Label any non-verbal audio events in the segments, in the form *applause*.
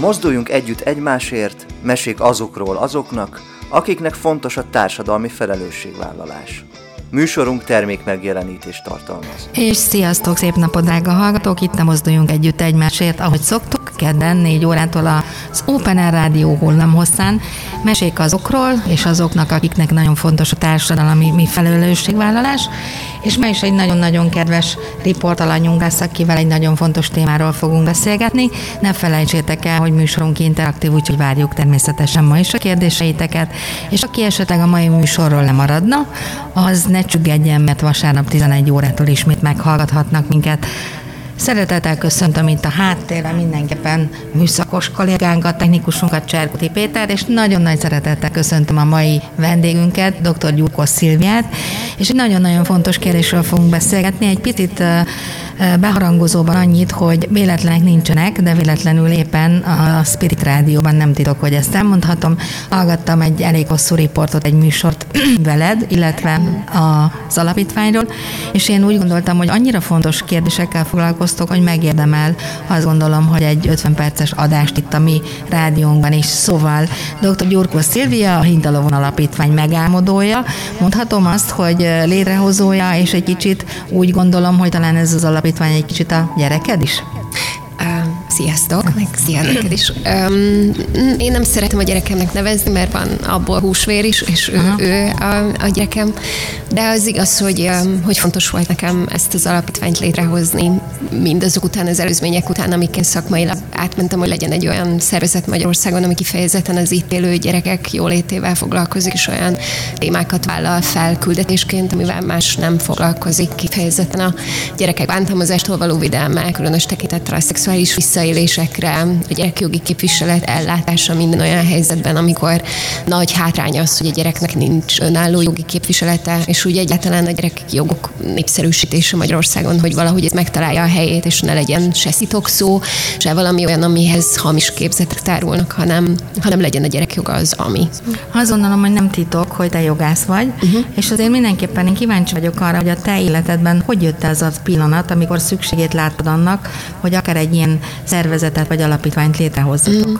Mozduljunk együtt egymásért, mesék azokról azoknak, akiknek fontos a társadalmi felelősségvállalás. Műsorunk termék megjelenítést tartalmaz. És sziasztok, szép napot, drága hallgatók! Itt nem mozduljunk együtt egymásért, ahogy szoktuk, kedden 4 órától az Open Air Rádió hullamhosszán. Mesék azokról, és azoknak, akiknek nagyon fontos a társadalmi mi felelősségvállalás. És ma is egy nagyon-nagyon kedves riportalanyunk lesz, akivel egy nagyon fontos témáról fogunk beszélgetni. Ne felejtsétek el, hogy műsorunk interaktív, úgyhogy várjuk természetesen ma is a kérdéseiteket. És aki esetleg a mai műsorról lemaradna, az ne csüggedjen, mert vasárnap 11 órától ismét meghallgathatnak minket. Szeretettel köszöntöm itt a háttérben mindenképpen műszakos kollégánkat, technikusunkat, Cserkuti Péter, és nagyon nagy szeretettel köszöntöm a mai vendégünket, dr. Gyurkos Szilviát, és egy nagyon-nagyon fontos kérdésről fogunk beszélgetni, egy picit beharangozóban annyit, hogy véletlenek nincsenek, de véletlenül éppen a Spirit Rádióban nem titok, hogy ezt elmondhatom. Hallgattam egy elég hosszú riportot, egy műsort *clears throat* veled, illetve az alapítványról, és én úgy gondoltam, hogy annyira fontos kérdésekkel foglalkoztok, hogy megérdemel, azt gondolom, hogy egy 50 perces adást itt a mi rádiónkban is. Szóval dr. Gyurkó Szilvia, a Hindalovon Alapítvány megálmodója. Mondhatom azt, hogy létrehozója, és egy kicsit úgy gondolom, hogy talán ez az alapítvány alapítvány egy kicsit a gyereked is? Sziasztok, meg szia neked is. Um, én nem szeretem a gyerekemnek nevezni, mert van abból húsvér is, és ő, ő a, a gyerekem. De az igaz, hogy, um, hogy fontos volt nekem ezt az alapítványt létrehozni, mindazok után, az előzmények után, amiken szakmailag átmentem, hogy legyen egy olyan szervezet Magyarországon, ami kifejezetten az itt élő gyerekek jólétével foglalkozik, és olyan témákat vállal fel küldetésként, amivel más nem foglalkozik kifejezetten a gyerekek bántalmazástól való videlme, különös tekintettel a szexuális vissza visszaélésekre, a gyerekjogi képviselet ellátása minden olyan helyzetben, amikor nagy hátrány az, hogy a gyereknek nincs önálló jogi képviselete, és úgy egyáltalán a gyerek jogok népszerűsítése Magyarországon, hogy valahogy ez megtalálja a helyét, és ne legyen se szó, se valami olyan, amihez hamis képzetek tárulnak, hanem, hanem legyen a gyerekjoga az, ami. Azt gondolom, hogy nem titok, hogy te jogász vagy, uh-huh. és azért mindenképpen én kíváncsi vagyok arra, hogy a te életedben hogy jött ez az pillanat, amikor szükségét látod annak, hogy akár egy ilyen szervezetet vagy alapítványt létrehozzatok? Mm.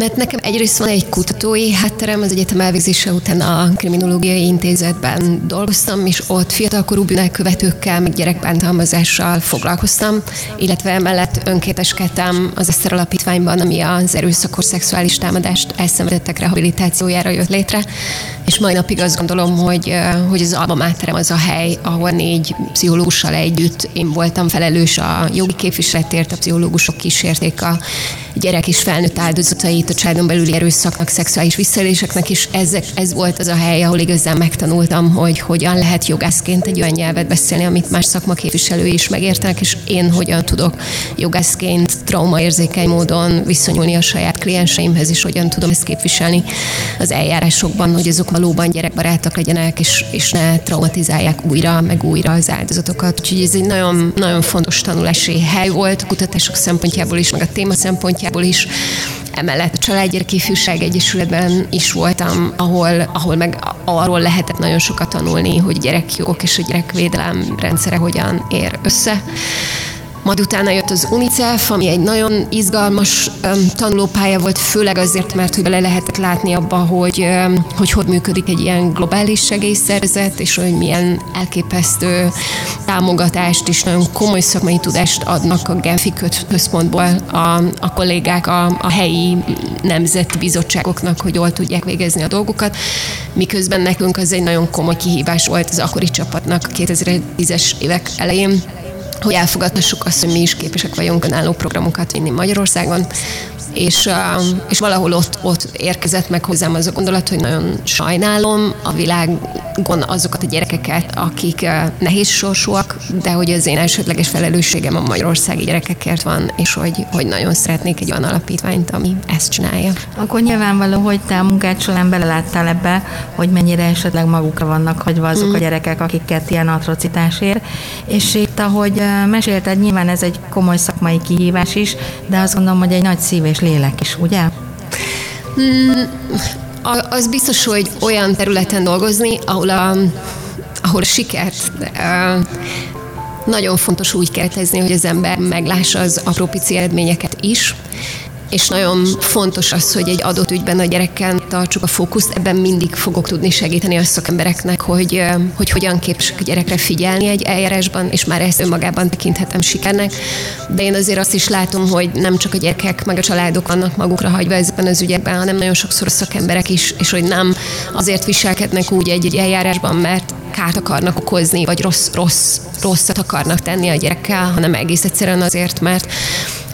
Mert nekem egyrészt van egy kutatói hátterem, az egyetem elvégzése után a Kriminológiai Intézetben dolgoztam, és ott fiatalkorú bűnelkövetőkkel, meg gyerekbántalmazással foglalkoztam, illetve emellett önkéteskedtem az Eszter Alapítványban, ami az erőszakos szexuális támadást elszenvedettek rehabilitációjára jött létre, és mai napig azt gondolom, hogy, hogy az Alba Máterem az a hely, ahol négy pszichológussal együtt én voltam felelős a jogi képviseletért, a pszichológusok kísérték a gyerek és felnőtt áldozatait a családon belüli erőszaknak, szexuális visszaéléseknek, és ezek, ez volt az a hely, ahol igazán megtanultam, hogy hogyan lehet jogászként egy olyan nyelvet beszélni, amit más szakmaképviselői is megértenek, és én hogyan tudok jogászként traumaérzékeny módon viszonyulni a saját klienseimhez, és hogyan tudom ezt képviselni az eljárásokban, hogy azok valóban gyerekbarátak legyenek, és, és ne traumatizálják újra, meg újra az áldozatokat. Úgyhogy ez egy nagyon, nagyon fontos tanulási hely volt a kutatások szempontjából is, meg a téma szempontjából is. Emellett a Családgyerek Ifjúság Egyesületben is voltam, ahol, ahol meg arról lehetett nagyon sokat tanulni, hogy gyerekjogok és a gyerekvédelem rendszere hogyan ér össze. Majd utána jött az UNICEF, ami egy nagyon izgalmas um, tanulópálya volt, főleg azért, mert hogy bele lehetett látni abba, hogy, um, hogy hogy működik egy ilyen globális segélyszervezet, és hogy milyen elképesztő támogatást és nagyon komoly szakmai tudást adnak a Genfi központból a, a kollégák a, a helyi nemzeti bizottságoknak, hogy jól tudják végezni a dolgokat, miközben nekünk az egy nagyon komoly kihívás volt az akkori csapatnak a 2010-es évek elején, hogy elfogadhassuk azt, hogy mi is képesek vagyunk önálló programokat vinni Magyarországon, és, és valahol ott, ott érkezett meg hozzám az a gondolat, hogy nagyon sajnálom a világon azokat a gyerekeket, akik nehéz sorsúak, de hogy az én elsődleges felelősségem a magyarországi gyerekekért van, és hogy, hogy nagyon szeretnék egy olyan alapítványt, ami ezt csinálja. Akkor nyilvánvaló, hogy te a munkád során beleláttál ebbe, hogy mennyire esetleg magukra vannak hagyva azok mm. a gyerekek, akiket ilyen atrocitás ér. És itt, ahogy mesélted, nyilván ez egy komoly szakmai kihívás is, de azt gondolom, hogy egy nagy szív és lélek is, ugye? Mm, az biztos, hogy olyan területen dolgozni, ahol a, ahol a sikert nagyon fontos úgy keretezni, hogy az ember meglássa az apró pici eredményeket is, és nagyon fontos az, hogy egy adott ügyben a gyereken tartsuk a fókuszt, ebben mindig fogok tudni segíteni a szakembereknek, hogy, hogy hogyan képesek a gyerekre figyelni egy eljárásban, és már ezt önmagában tekinthetem sikernek. De én azért azt is látom, hogy nem csak a gyerekek, meg a családok vannak magukra hagyva ezben az ügyekben, hanem nagyon sokszor a szakemberek is, és hogy nem azért viselkednek úgy egy, egy eljárásban, mert kárt akarnak okozni, vagy rossz, rossz, rosszat akarnak tenni a gyerekkel, hanem egész egyszerűen azért, mert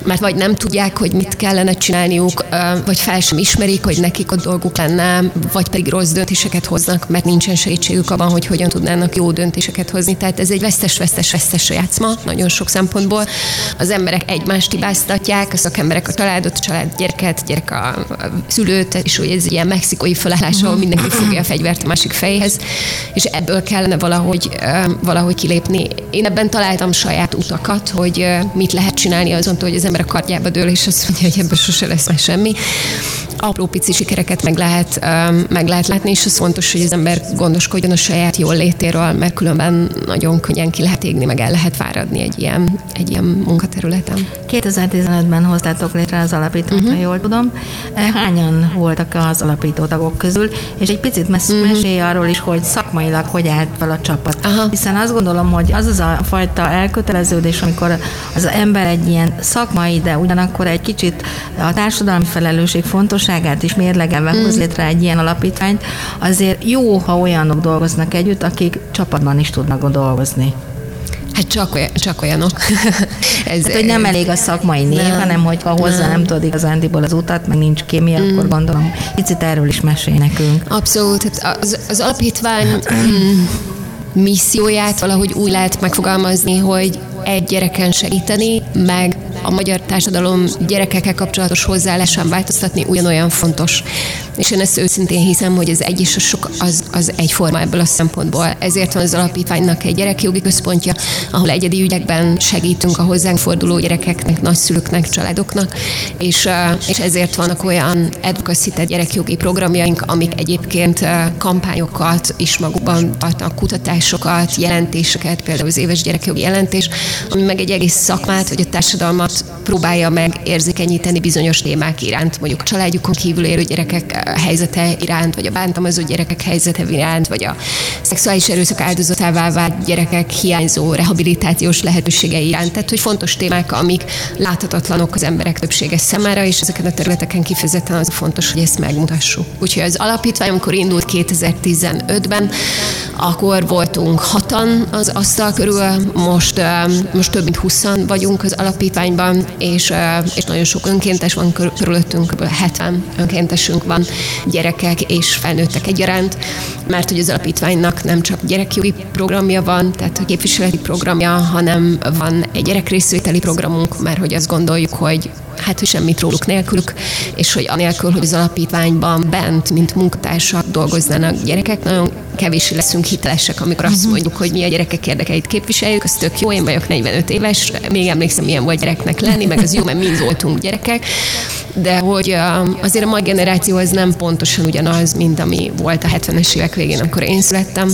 mert vagy nem tudják, hogy mit kellene csinálniuk, vagy fel sem ismerik, hogy nekik a dolguk lenne, vagy pedig rossz döntéseket hoznak, mert nincsen segítségük abban, hogy hogyan tudnának jó döntéseket hozni. Tehát ez egy vesztes-vesztes-vesztes játszma nagyon sok szempontból. Az emberek egymást hibáztatják, a szakemberek a családot, a család gyereket, gyerek a, szülőt, és hogy ez ilyen mexikói felállás, ahol mindenki fogja a fegyvert a másik fejhez, és ebből kellene valahogy, valahogy kilépni. Én ebben találtam saját utakat, hogy mit lehet csinálni azon, hogy az ember ember a kardjába dől, és azt mondja, hogy ebből sose lesz meg semmi. Apró pici sikereket meg lehet, meg lehet látni, és az fontos, hogy az ember gondoskodjon a saját jól létéről, mert különben nagyon könnyen ki lehet égni, meg el lehet fáradni egy ilyen, egy ilyen munkaterületen. 2015-ben hoztátok létre az alapítót, uh-huh. ha jól tudom. Hányan voltak az alapító tagok közül, és egy picit messz, uh-huh. mesélj arról is, hogy szakmailag hogy állt fel a csapat. Aha. Hiszen azt gondolom, hogy az az a fajta elköteleződés, amikor az ember egy ilyen szakmai szakmai, de ugyanakkor egy kicsit a társadalmi felelősség fontosságát is mérlegelve mm. hoz létre egy ilyen alapítványt, azért jó, ha olyanok dolgoznak együtt, akik csapatban is tudnak dolgozni. Hát csak, olyan, csak olyanok. *laughs* Ez, hát, hogy nem elég a szakmai név, nem, hanem hogy ha hozzá nem, nem tudod igazándiból az utat, meg nincs kémia, mm. akkor gondolom, picit erről is mesélj nekünk. Abszolút. Hát az, az alapítvány mm, misszióját valahogy úgy lehet megfogalmazni, hogy egy gyereken segíteni, meg a magyar társadalom gyerekekkel kapcsolatos hozzáállásán változtatni ugyanolyan fontos. És én ezt őszintén hiszem, hogy az egy és a sok az, az egyforma ebből a szempontból. Ezért van az alapítványnak egy gyerekjogi központja, ahol egyedi ügyekben segítünk a hozzánk forduló gyerekeknek, nagyszülőknek, családoknak, és, és ezért vannak olyan advocacy, gyerekjogi programjaink, amik egyébként kampányokat is magukban tartanak, kutatásokat, jelentéseket, például az éves gyerekjogi jelentés, ami meg egy egész szakmát, vagy a társadalmat próbálja meg érzékenyíteni bizonyos témák iránt, mondjuk a családjukon kívül élő gyerekek helyzete iránt, vagy a bántalmazott gyerekek helyzete iránt, vagy a szexuális erőszak áldozatává vált gyerekek hiányzó rehabilitációs lehetőségei iránt. Tehát, hogy fontos témák, amik láthatatlanok az emberek többsége számára, és ezeken a területeken kifejezetten az fontos, hogy ezt megmutassuk. Úgyhogy az alapítvány, amikor indult 2015-ben, akkor voltunk hatan az asztal körül, most, most több mint 20 vagyunk az alapítványban, és, és nagyon sok önkéntes van körülöttünk, kb. 70 önkéntesünk van, gyerekek és felnőttek egyaránt, mert hogy az alapítványnak nem csak gyerekjogi programja van, tehát a képviseleti programja, hanem van egy gyerekrészvételi programunk, mert hogy azt gondoljuk, hogy hát hogy semmit róluk nélkülük, és hogy anélkül, hogy az alapítványban bent, mint munkatársak dolgoznának gyerekek, nagyon kevés leszünk hitelesek, amikor azt mhm. mondjuk, hogy mi a gyerekek érdekeit képviseljük, az tök jó, én vagyok 45 éves, még emlékszem, milyen volt gyereknek lenni, meg az jó, mert mind voltunk gyerekek, de hogy azért a mai generáció az nem pontosan ugyanaz, mint ami volt a 70-es évek végén, amikor én születtem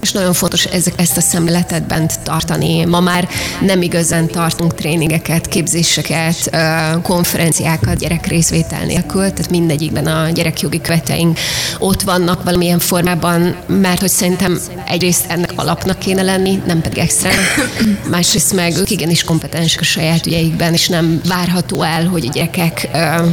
és nagyon fontos ezek, ezt a szemléletet bent tartani. Ma már nem igazán tartunk tréningeket, képzéseket, konferenciákat gyerek részvétel nélkül, tehát mindegyikben a gyerekjogi követeink ott vannak valamilyen formában, mert hogy szerintem egyrészt ennek alapnak kéne lenni, nem pedig extra. *coughs* Másrészt meg ők igenis kompetensek a saját ügyeikben, és nem várható el, hogy a gyerekek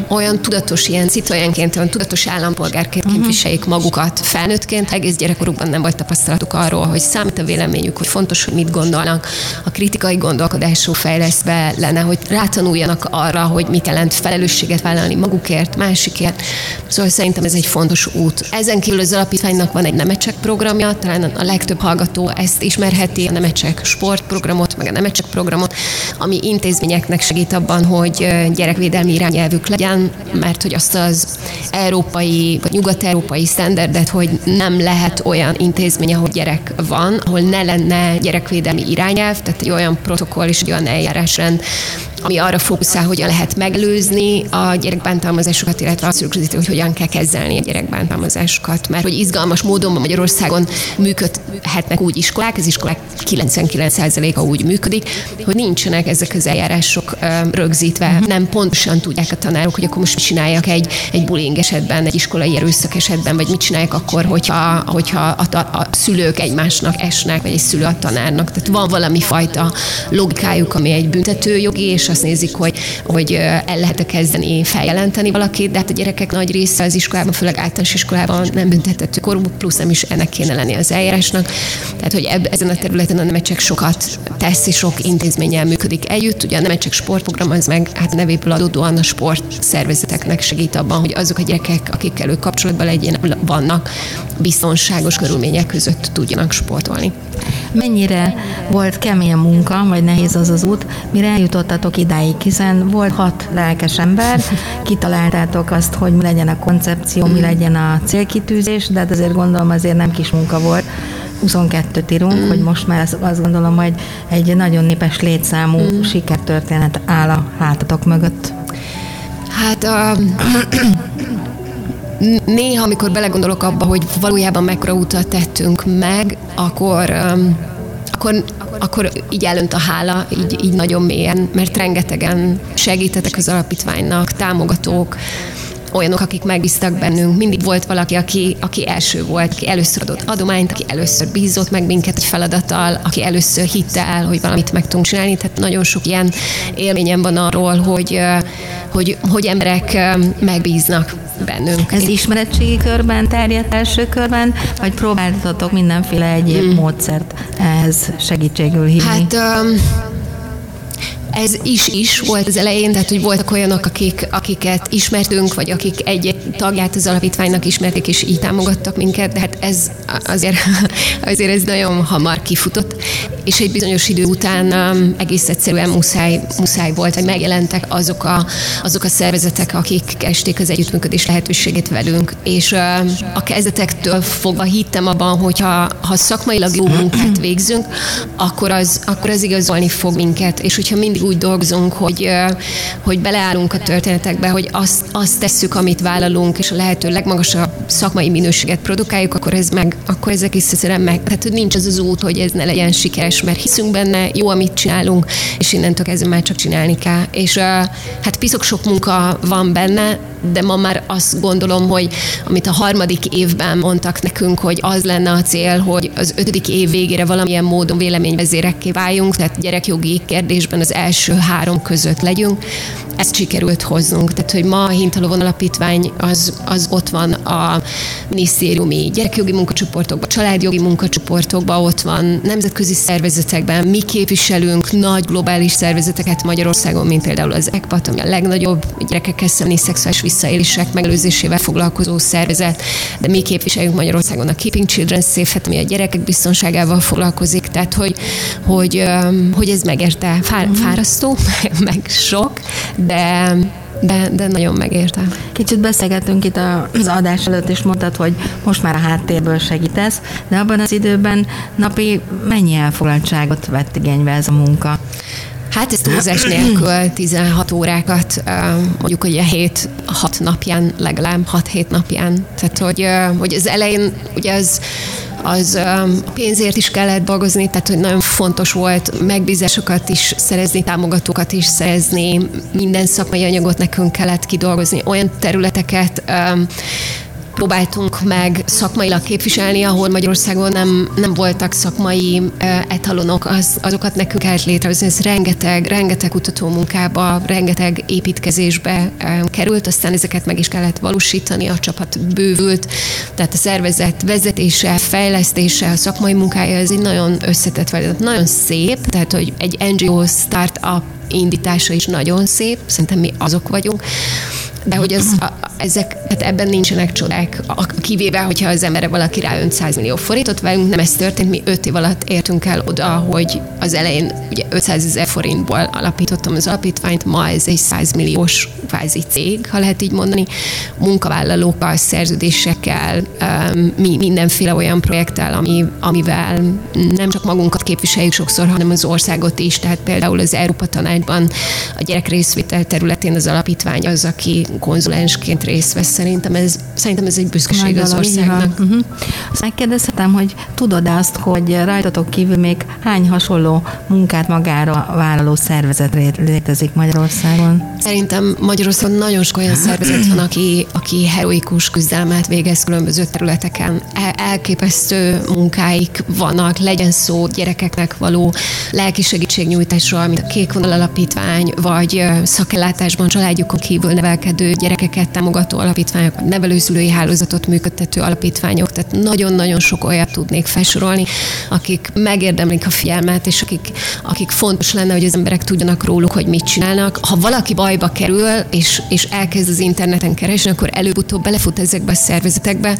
olyan tudatos, ilyen citoyenként, olyan tudatos állampolgárként mhm. képviseljék magukat felnőttként, egész gyerekkorukban nem volt tapasztalatuk arról, hogy számít a véleményük, hogy fontos, hogy mit gondolnak. A kritikai gondolkodású fejlesztve lenne, hogy rátanuljanak arra, hogy mit jelent felelősséget vállalni magukért, másikért. Szóval szerintem ez egy fontos út. Ezen kívül az alapítványnak van egy nemecsek programja, talán a legtöbb hallgató ezt ismerheti, a nemecsek sportprogramot, meg a nemecsek programot, ami intézményeknek segít abban, hogy gyerekvédelmi irányelvük legyen, mert hogy azt az európai vagy nyugat-európai standardet, hogy nem lehet olyan intézmény, ahol gyerek van, ahol ne lenne gyerekvédelmi irányelv, tehát egy olyan protokoll és egy olyan eljárásrend, ami arra fókuszál, hogyan lehet megelőzni a gyerekbántalmazásokat, illetve azt rögzíti, hogy hogyan kell kezelni a gyerekbántalmazásokat. Mert hogy izgalmas módon Magyarországon működhetnek úgy iskolák, az iskolák 99%-a úgy működik, hogy nincsenek ezek az eljárások rögzítve. Nem pontosan tudják a tanárok, hogy akkor most mit csináljak egy, egy bullying esetben, egy iskolai erőszak esetben, vagy mit csinálják akkor, hogyha, hogyha a, a, a szülők egymásnak esnek, vagy egy szülő a tanárnak. Tehát van valami fajta logikájuk, ami egy büntetőjogi, és azt nézik, hogy, hogy el lehet-e kezdeni feljelenteni valakit, de hát a gyerekek nagy része az iskolában, főleg általános iskolában nem büntethető korú, plusz nem is ennek kéne lenni az eljárásnak. Tehát, hogy eb, ezen a területen a Nemecsek sokat tesz, és sok intézménnyel működik együtt. Ugye a Nemecsek sportprogram az meg hát nevéből adódóan a sport szervezeteknek segít abban, hogy azok a gyerekek, akikkel ők kapcsolatban legyen, vannak, biztonságos körülmények között tudjanak sportolni. Mennyire volt kemény a munka, vagy nehéz az az út, mire eljutottatok idáig, hiszen volt hat lelkes ember, kitaláltátok azt, hogy mi legyen a koncepció, mi legyen a célkitűzés, de hát azért gondolom azért nem kis munka volt. 22-t írunk, mm. hogy most már azt gondolom, hogy egy nagyon népes létszámú mm. sikertörténet áll a hátatok mögött. Hát a, *clears throat* néha, amikor belegondolok abba, hogy valójában mekkora utat tettünk meg, akkor, akkor, akkor így elönt a hála, így, így nagyon mélyen, mert rengetegen segítetek az alapítványnak, támogatók, olyanok, akik megbíztak bennünk. Mindig volt valaki, aki, aki első volt, aki először adott adományt, aki először bízott meg minket egy feladattal, aki először hitte el, hogy valamit meg tudunk csinálni. Tehát nagyon sok ilyen élményem van arról, hogy, hogy, hogy emberek megbíznak bennünk. Ez ismeretségi körben terjedt első körben, vagy próbáltatok mindenféle egyéb hmm. módszert ehhez segítségül hívni? Hát um, ez is is volt az elején, tehát hogy voltak olyanok, akik, akiket ismertünk, vagy akik egy tagját az alapítványnak ismerték, és így támogattak minket, de hát ez azért, *laughs* azért ez nagyon hamar kifutott, és egy bizonyos idő után um, egész egyszerűen muszáj, muszáj volt, hogy megjelentek azok a, azok a szervezetek, akik kesték az együttműködés lehetőségét velünk, és uh, a kezdetektől fogva hittem abban, hogy ha, ha szakmailag jó munkát végzünk, akkor az, akkor az igazolni fog minket, és hogyha mindig úgy dolgozunk, hogy, hogy beleállunk a történetekbe, hogy azt, azt tesszük, amit vállalunk, és a lehető legmagasabb szakmai minőséget produkáljuk, akkor ez meg, akkor ezek egyszerűen meg. Tehát, hogy nincs az az út, hogy ez ne legyen sikeres, mert hiszünk benne, jó, amit csinálunk, és innentől kezdve már csak csinálni kell. És hát piszok sok munka van benne, de ma már azt gondolom, hogy amit a harmadik évben mondtak nekünk, hogy az lenne a cél, hogy az ötödik év végére valamilyen módon véleményvezérekké váljunk, tehát gyerekjogi kérdésben az első három között legyünk, ezt sikerült hoznunk. Tehát, hogy ma a Hintalovon Alapítvány az, az ott van a minisztériumi gyerekjogi munkacsoportokban, családjogi munkacsoportokban, ott van nemzetközi szervezetekben, mi képviselünk nagy globális szervezeteket Magyarországon, mint például az ECPAT, ami a legnagyobb gyerekekkel szembeni szexuális visszaélések megelőzésével foglalkozó szervezet, de mi képviseljünk Magyarországon a Keeping Children safe ami a gyerekek biztonságával foglalkozik, tehát hogy, hogy, hogy ez megérte, fár, fárasztó, *laughs* meg sok, de de, de nagyon megérte. Kicsit beszélgettünk itt az adás előtt, és mondtad, hogy most már a háttérből segítesz, de abban az időben napi mennyi elfoglaltságot vett igénybe ez a munka? Hát ez túlzás nélkül 16 órákat, mondjuk hogy a 7 6 napján, legalább 6-7 napján. Tehát, hogy, hogy az elején ugye az az pénzért is kellett dolgozni, tehát hogy nagyon fontos volt megbízásokat is szerezni, támogatókat is szerezni, minden szakmai anyagot nekünk kellett kidolgozni, olyan területeket, próbáltunk meg szakmailag képviselni, ahol Magyarországon nem, nem voltak szakmai etalonok, az, azokat nekünk kellett létrehozni. Ez rengeteg, rengeteg munkába, rengeteg építkezésbe került, aztán ezeket meg is kellett valósítani, a csapat bővült, tehát a szervezet vezetése, fejlesztése, a szakmai munkája, ez egy nagyon összetett feladat, nagyon szép, tehát hogy egy NGO startup indítása is nagyon szép, szerintem mi azok vagyunk, de hogy az, ezek, tehát ebben nincsenek csodák, kivéve, hogyha az emberre valaki rá 500 millió forintot velünk, nem ez történt, mi 5 év alatt értünk el oda, hogy az elején ugye 500 ezer forintból alapítottam az alapítványt, ma ez egy 100 milliós kvázi cég, ha lehet így mondani, munkavállalókkal, szerződésekkel, um, mi, mindenféle olyan projekttel, ami, amivel nem csak magunkat képviseljük sokszor, hanem az országot is, tehát például az Európa Tanácsban a gyerek részvétel területén az alapítvány az, aki konzulensként részt vesz. Szerintem ez, szerintem ez egy büszkeség az országnak. Uh-huh. Megkérdezhetem, hogy tudod azt, hogy rajtatok kívül még hány hasonló munkát magára vállaló szervezet létezik Magyarországon? Szerintem Magyarországon nagyon sok olyan szervezet van, aki, aki heroikus küzdelmet végez különböző területeken. El, elképesztő munkáik vannak, legyen szó gyerekeknek való lelki segítségnyújtásról, mint a Kék Vonal Alapítvány, vagy szakellátásban családjukon kívül nevelkedő gyerekeket támogató alapítványok, nevelőszülői hálózatot működtető alapítványok, tehát nagyon-nagyon sok olyat tudnék felsorolni, akik megérdemlik a figyelmet, és akik, akik fontos lenne, hogy az emberek tudjanak róluk, hogy mit csinálnak. Ha valaki bajba kerül, és, és elkezd az interneten keresni, akkor előbb-utóbb belefut ezekbe a szervezetekbe.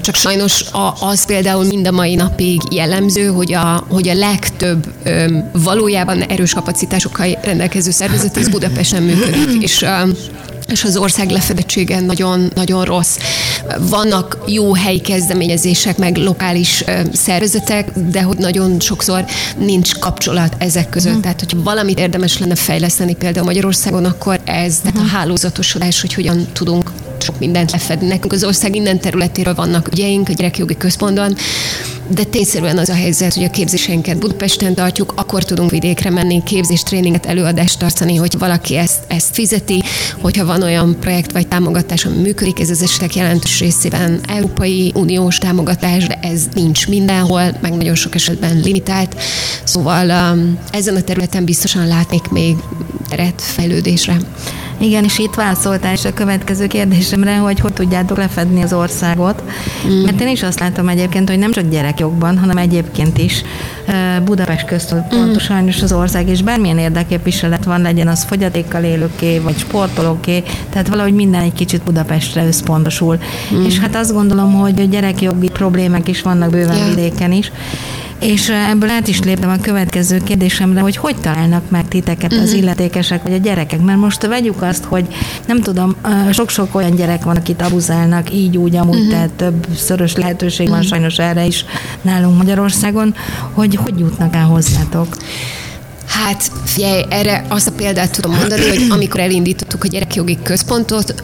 Csak sajnos a, az például mind a mai napig jellemző, hogy a, hogy a legtöbb öm, valójában erős kapacitásokkal rendelkező szervezet az Budapesten működik, és és az ország lefedettsége nagyon, nagyon rossz. Vannak jó helyi kezdeményezések, meg lokális szervezetek, de hogy nagyon sokszor nincs kapcsolat ezek között. Mm. Tehát, hogyha valamit érdemes lenne fejleszteni például Magyarországon, akkor ez, tehát a mhm. hálózatosodás, hogy hogyan tudunk sok mindent lefedni. Nekünk az ország minden területéről vannak ügyeink a gyerekjogi központban, de tényszerűen az a helyzet, hogy a képzéseinket Budapesten tartjuk, akkor tudunk vidékre menni, képzés, tréninget, előadást tartani, hogy valaki ezt, ezt fizeti, hogyha van olyan projekt vagy támogatás, ami működik, ez az esetek jelentős részében Európai Uniós támogatás, de ez nincs mindenhol, meg nagyon sok esetben limitált. Szóval um, ezen a területen biztosan látnék még teret fejlődésre. Igen, és itt válaszoltál is a következő kérdésemre, hogy hogy tudjátok lefedni az országot. Mm. Mert én is azt látom egyébként, hogy nem csak gyerekjogban, hanem egyébként is Budapest központú mm. sajnos az ország, és bármilyen érdekképviselet van, legyen az fogyatékkal élőké, vagy sportolóké, tehát valahogy minden egy kicsit Budapestre összpontosul. Mm. És hát azt gondolom, hogy gyerekjogi problémák is vannak bőven yeah. vidéken is, és ebből át is léptem a következő kérdésemre, hogy hogy találnak meg titeket az mhm. illetékesek vagy a gyerekek. Mert most vegyük azt, hogy nem tudom, sok-sok olyan gyerek van, akit abuzálnak, így, úgy, amúgy, uh-huh. tehát többszörös lehetőség van uh-huh. sajnos erre is nálunk Magyarországon, hogy hogy jutnak el hozzátok. Hát figyelj, erre azt a példát tudom mondani, hogy amikor elindítottuk a gyerekjogi központot,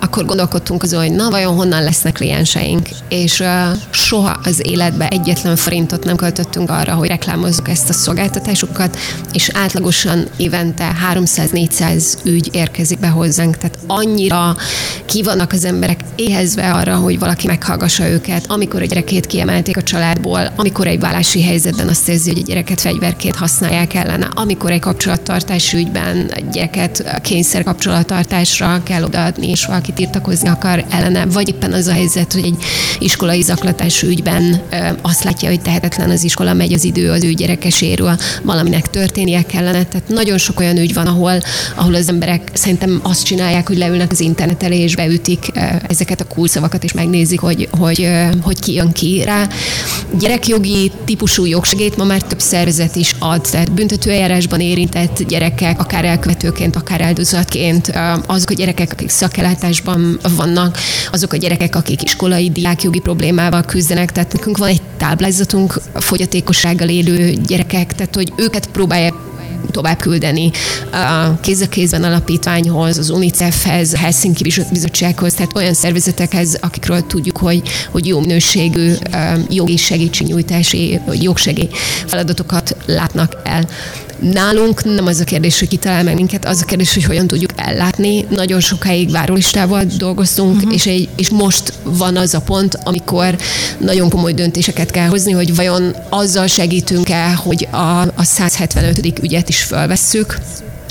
akkor gondolkodtunk azon, hogy na, vajon honnan lesznek klienseink. És soha az életbe egyetlen forintot nem költöttünk arra, hogy reklámozzuk ezt a szolgáltatásukat, és átlagosan évente 300-400 ügy érkezik be hozzánk. Tehát annyira ki vannak az emberek éhezve arra, hogy valaki meghallgassa őket, amikor a gyerekét kiemelték a családból, amikor egy vállási helyzetben azt érzi, hogy a gyereket fegyverként használják ellene, amikor egy kapcsolattartás ügyben egy gyereket kényszer kapcsolattartásra kell odaadni, és valaki tiltakozni akar ellene, vagy éppen az a helyzet, hogy egy iskolai zaklatás ügyben azt látja, hogy tehetetlen az iskola, megy az idő az ő gyerekesérül, valaminek történnie kellene. Tehát nagyon sok olyan ügy van, ahol, ahol az emberek szerintem azt csinálják, hogy leülnek az internet elé, és beütik ezeket a kulszavakat, és megnézik, hogy, hogy, hogy ki jön ki rá. Gyerekjogi típusú jogsegét ma már több szervezet is ad, tehát büntető eljárásban érintett gyerekek, akár elkövetőként, akár áldozatként, azok a gyerekek, akik szakellátásban vannak, azok a gyerekek, akik iskolai diákjogi problémával küzdenek, tehát nekünk van egy táblázatunk fogyatékossággal élő gyerekek, tehát hogy őket próbálják tovább küldeni a kéz a kézben alapítványhoz, az UNICEF-hez, a Helsinki Bizottsághoz, tehát olyan szervezetekhez, akikről tudjuk, hogy, hogy jó minőségű jogi segítségnyújtási, jogsegély feladatokat látnak el. Nálunk nem az a kérdés, hogy kitalál meg minket, az a kérdés, hogy hogyan tudjuk ellátni. Nagyon sokáig várólistával dolgoztunk, uh-huh. és, egy, és most van az a pont, amikor nagyon komoly döntéseket kell hozni, hogy vajon azzal segítünk el, hogy a, a 175. ügyet is felvesszük,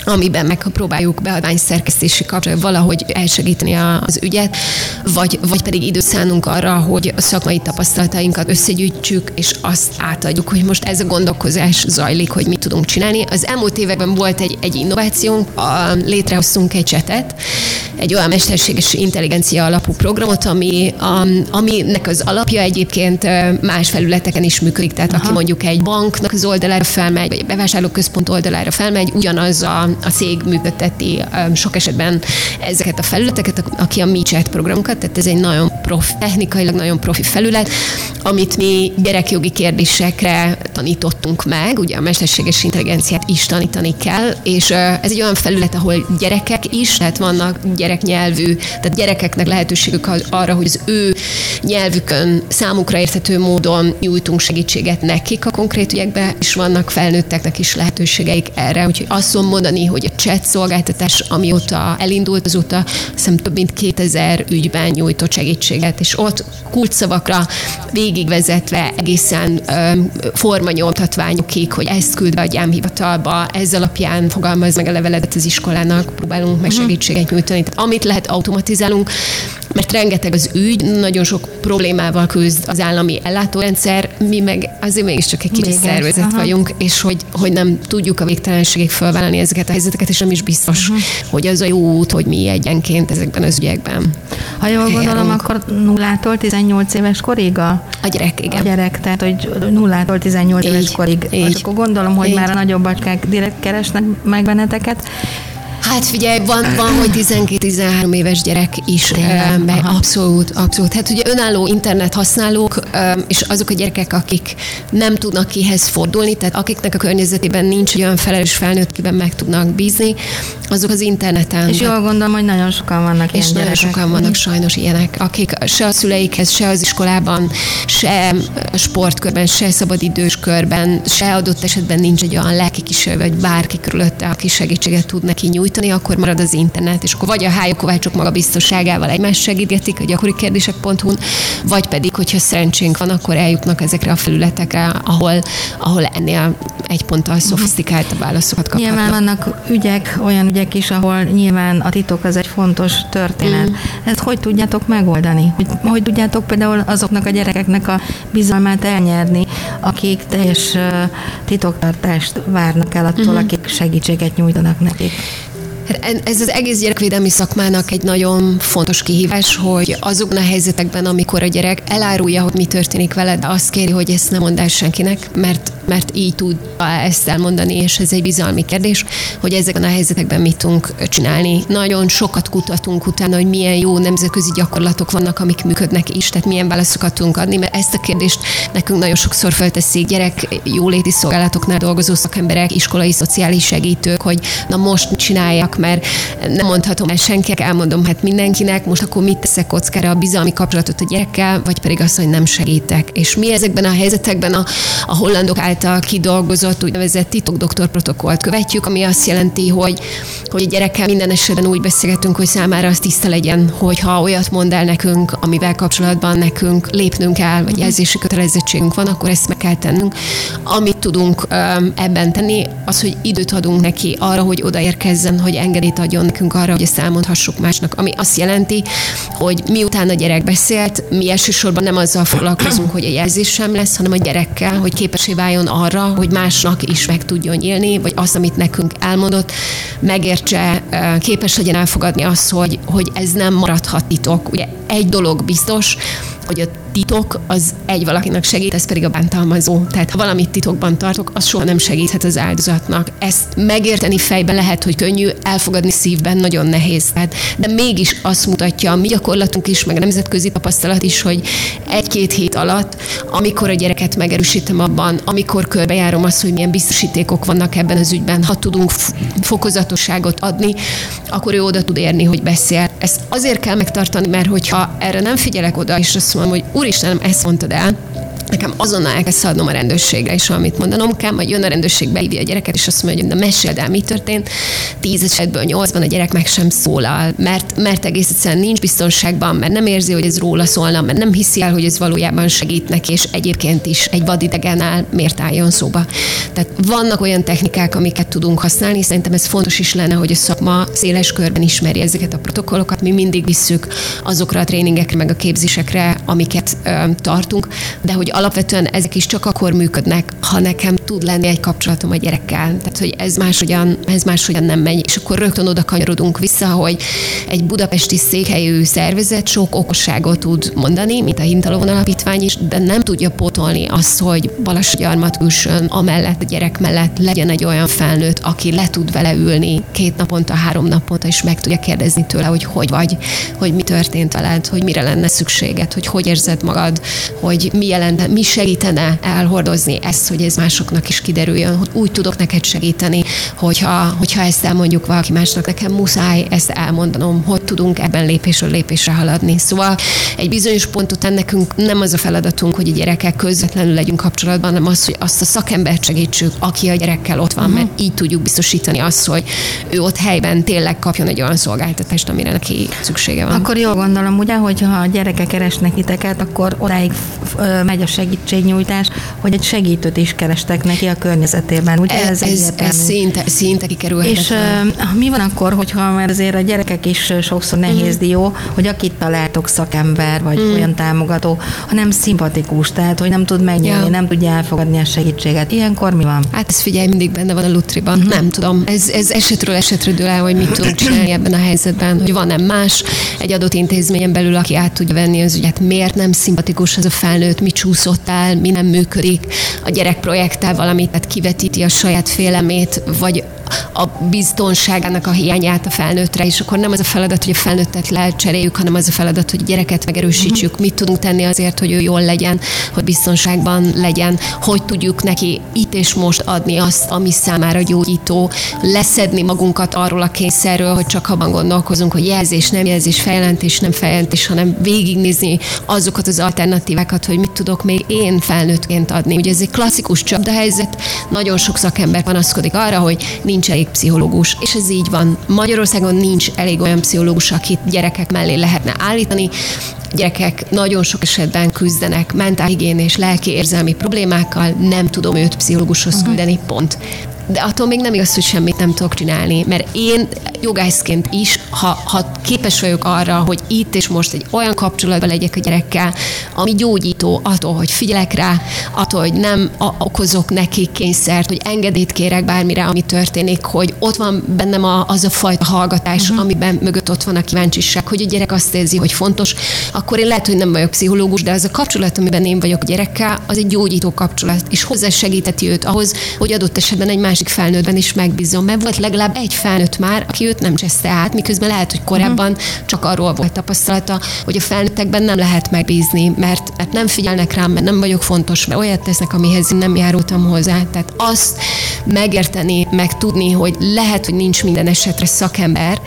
amiben megpróbáljuk beadvány szerkesztési kapcsolatban valahogy elsegíteni az ügyet, vagy, vagy pedig időt szánunk arra, hogy a szakmai tapasztalatainkat összegyűjtsük, és azt átadjuk, hogy most ez a gondolkozás zajlik, hogy mit tudunk csinálni. Az elmúlt években volt egy, egy innovációnk, a, létrehoztunk egy csetet, egy olyan mesterséges intelligencia alapú programot, ami, aminek az alapja egyébként más felületeken is működik. Tehát Aha. aki mondjuk egy banknak az oldalára felmegy, vagy egy bevásárlóközpont oldalára felmegy, ugyanaz a, a cég működteti sok esetben ezeket a felületeket, aki a MiChat programokat, tehát ez egy nagyon profi, technikailag nagyon profi felület, amit mi gyerekjogi kérdésekre tanítottunk meg, ugye a mesterséges intelligenciát is tanítani kell, és ez egy olyan felület, ahol gyerekek is, tehát vannak gyereknyelvű, tehát gyerekeknek lehetőségük arra, hogy az ő nyelvükön számukra érthető módon nyújtunk segítséget nekik a konkrét ügyekbe, és vannak felnőtteknek is lehetőségeik erre. Úgyhogy azt tudom mondani, hogy a chat szolgáltatás, amióta elindult, azóta hiszem több mint 2000 ügyben nyújtott segítséget, és ott kulcsszavakra végigvezetve egészen formanyomtatványokig, hogy ezt küld be a gyámhivatalba, ez alapján fogalmaz meg a leveledet az iskolának, próbálunk meg mhm. segítséget nyújtani. Tehát amit lehet automatizálunk, mert rengeteg az ügy, nagyon sok problémával küzd az állami ellátórendszer, mi meg azért mégiscsak egy kicsi szervezet aha. vagyunk, és hogy, hogy nem tudjuk a végtelenségig felvállalni ezeket a helyzeteket, és nem is biztos, uh-huh. hogy az a jó út, hogy mi egyenként ezekben az ügyekben. Ha jól gondolom, akkor nullától 18 éves korig a, a gyerek, igen. A gyerek, tehát hogy nullától 18 így, éves korig. Így. Akkor gondolom, hogy így. már a nagyobb direkt keresnek meg benneteket. Hát figyelj, van, van hogy 12-13 éves gyerek is, be, abszolút, abszolút. Hát ugye önálló internet használók, és azok a gyerekek, akik nem tudnak kihez fordulni, tehát akiknek a környezetében nincs olyan felelős felnőtt, kiben meg tudnak bízni, azok az interneten. És jól gondolom, hogy nagyon sokan vannak És nagyon gyerekek. sokan vannak sajnos ilyenek, akik se a szüleikhez, se az iskolában, se a sportkörben, se szabadidős körben, se adott esetben nincs egy olyan lelki kísérő, vagy bárki körülötte, aki segítséget tud neki nyújtani nyújtani, akkor marad az internet, és akkor vagy a hálykovácsok maga biztonságával egymást segítgetik a gyakori kérdések.hu, vagy pedig, hogyha szerencsénk van, akkor eljutnak ezekre a felületekre, ahol, ahol ennél egy ponttal szofisztikáltabb válaszokat kaphatnak. Nyilván vannak ügyek, olyan ügyek is, ahol nyilván a titok az egy fontos történet. Mm. Ezt hogy tudjátok megoldani? Hogy, hogy tudjátok például azoknak a gyerekeknek a bizalmát elnyerni, akik teljes titoktartást várnak el attól, mm-hmm. akik segítséget nyújtanak nekik? Ez az egész gyerekvédelmi szakmának egy nagyon fontos kihívás, hogy azokban a helyzetekben, amikor a gyerek elárulja, hogy mi történik veled, azt kéri, hogy ezt nem mondd el senkinek, mert mert így tud ezt elmondani, és ez egy bizalmi kérdés, hogy ezekben a helyzetekben mit tudunk csinálni. Nagyon sokat kutatunk utána, hogy milyen jó nemzetközi gyakorlatok vannak, amik működnek is, tehát milyen válaszokat tudunk adni, mert ezt a kérdést nekünk nagyon sokszor felteszik gyerek jóléti szolgálatoknál dolgozó szakemberek, iskolai szociális segítők, hogy na most mit csináljak, mert nem mondhatom el senkinek, elmondom hát mindenkinek, most akkor mit teszek kockára a bizalmi kapcsolatot a gyerekkel, vagy pedig azt, hogy nem segítek. És mi ezekben a helyzetekben a, a hollandok által kidolgozott úgynevezett titokdoktor protokollt követjük, ami azt jelenti, hogy, hogy a gyerekkel minden esetben úgy beszélgetünk, hogy számára az tiszta legyen, hogyha olyat mond el nekünk, amivel kapcsolatban nekünk lépnünk kell, vagy jelzési kötelezettségünk van, akkor ezt meg kell tennünk. Amit tudunk ebben tenni, az, hogy időt adunk neki arra, hogy odaérkezzen, hogy engedélyt adjon nekünk arra, hogy ezt elmondhassuk másnak, ami azt jelenti, hogy miután a gyerek beszélt, mi elsősorban nem azzal foglalkozunk, hogy a jelzés sem lesz, hanem a gyerekkel, hogy képesé váljon arra, hogy másnak is meg tudjon élni, vagy azt, amit nekünk elmondott, megértse, képes legyen elfogadni azt, hogy, hogy ez nem maradhat titok. Ugye egy dolog biztos, hogy a titok az egy valakinek segít, ez pedig a bántalmazó. Tehát ha valamit titokban tartok, az soha nem segíthet az áldozatnak. Ezt megérteni fejben lehet, hogy könnyű, elfogadni szívben nagyon nehéz. Tehát, de mégis azt mutatja a mi gyakorlatunk is, meg a nemzetközi tapasztalat is, hogy egy-két hét alatt, amikor a gyereket megerősítem abban, amikor körbejárom azt, hogy milyen biztosítékok vannak ebben az ügyben, ha tudunk fokozatosságot adni, akkor ő oda tud érni, hogy beszél. Ezt azért kell megtartani, mert hogyha erre nem figyelek oda, és azt mondom, hogy úristen, ezt mondtad el, nekem azonnal el kell szaladnom a rendőrségre, és amit mondanom kell, majd jön a rendőrség, beívja a gyereket, és azt mondja, hogy na meséld el, mi történt. Tíz esetből nyolcban a gyerek meg sem szólal, mert, mert egész egyszerűen nincs biztonságban, mert nem érzi, hogy ez róla szólna, mert nem hiszi el, hogy ez valójában segít neki, és egyébként is egy vadidegenál miért álljon szóba. Tehát vannak olyan technikák, amiket tudunk használni, szerintem ez fontos is lenne, hogy a szakma széles körben ismeri ezeket a protokollokat. Mi mindig visszük azokra a tréningekre, meg a képzésekre, amiket ö, tartunk, de hogy alapvetően ezek is csak akkor működnek, ha nekem tud lenni egy kapcsolatom a gyerekkel. Tehát, hogy ez máshogyan, ez máshogyan nem megy. És akkor rögtön oda kanyarodunk vissza, hogy egy budapesti székhelyű szervezet sok okosságot tud mondani, mint a Hintalovon Alapítvány is, de nem tudja potolni azt, hogy Balassagyarmat külsőn, amellett a gyerek mellett legyen egy olyan felnőtt, aki le tud vele ülni két naponta, három naponta, és meg tudja kérdezni tőle, hogy hogy vagy, hogy mi történt veled, hogy mire lenne szükséged, hogy hogy érzed magad, hogy mi jelente, mi segítene elhordozni ezt, hogy ez másoknak is kiderüljön, hogy úgy tudok neked segíteni, hogyha, hogyha ezt elmondjuk valaki másnak, nekem muszáj ezt elmondanom, hogy tudunk ebben lépésről lépésre haladni. Szóval egy bizonyos pont után nekünk nem az a feladatunk, hogy a gyerekek közvetlenül legyünk kapcsolatban, hanem az, hogy azt a szakembert segítsük, aki a gyerekkel ott van, uh-huh. mert így tudjuk biztosítani azt, hogy ő ott helyben tényleg kapjon egy olyan szolgáltatást, amire neki szüksége van. Akkor jól gondolom, ugye, hogy ha a gyerekek keresnek titeket, akkor odáig megy a segítségnyújtás, hogy egy segítőt is kerestek neki a környezetében. Ugye ez, ez, ez, ez szinte, szinte kikerülhet. És uh, mi van akkor, hogyha mert azért a gyerekek is sokszor nehéz uh-huh. dió, hogy akit találtok szakember, vagy uh-huh. olyan támogató, hanem szimpatikus, tehát hogy nem tud megnyerni, ja. nem tudja elfogadni a segítséget. Ilyenkor mi van? Hát ez figyelj, mindig benne van a lutriban. Uh-huh. Nem tudom. Ez, ez esetről esetre dől el, hogy mit tudunk csinálni ebben a helyzetben, hogy van-e más egy adott intézményen belül, aki át tudja venni az ügyet, miért nem szimpatikus az a felnőtt, mi csúszott el, mi nem működik, a gyerek projekttel valamit, tehát kivetíti a saját félemét, vagy a biztonságának a hiányát a felnőttre, és akkor nem az a feladat, hogy a felnőttet lecseréljük, hanem az a feladat, hogy a gyereket megerősítsük, mit tudunk tenni azért, hogy ő jól legyen, hogy biztonságban legyen, hogy tudjuk neki itt és most adni azt, ami számára gyógyító, leszedni magunkat arról a kényszerről, hogy csak abban gondolkozunk, hogy jelzés, nem jelzés, feljelentés, nem feljelentés, hanem végignézni azokat az alternatívákat, hogy mit tudok még én felnőttként adni. Ugye ez egy klasszikus csapdahelyzet, nagyon sok szakember panaszkodik arra, hogy nincs nincs elég pszichológus, és ez így van. Magyarországon nincs elég olyan pszichológus, akit gyerekek mellé lehetne állítani. Gyerekek nagyon sok esetben küzdenek mentálhigién és lelki érzelmi problémákkal, nem tudom őt pszichológushoz küldeni, pont de attól még nem igaz, hogy semmit nem tudok csinálni, mert én jogászként is, ha, ha képes vagyok arra, hogy itt és most egy olyan kapcsolatban legyek a gyerekkel, ami gyógyító attól, hogy figyelek rá, attól, hogy nem okozok neki kényszert, hogy engedélyt kérek bármire, ami történik, hogy ott van bennem a, az a fajta hallgatás, uh-huh. amiben mögött ott van a kíváncsiság, hogy a gyerek azt érzi, hogy fontos, akkor én lehet, hogy nem vagyok pszichológus, de az a kapcsolat, amiben én vagyok a gyerekkel, az egy gyógyító kapcsolat, és hozzásegíteti őt ahhoz, hogy adott esetben egy másik felnőttben is megbízom, mert volt legalább egy felnőtt már, aki őt nem cseszte át, miközben lehet, hogy korábban csak arról volt tapasztalata, hogy a felnőttekben nem lehet megbízni, mert, mert nem figyelnek rám, mert nem vagyok fontos, mert olyat tesznek, amihez én nem járultam hozzá. Tehát azt megérteni, meg tudni, hogy lehet, hogy nincs minden esetre szakember,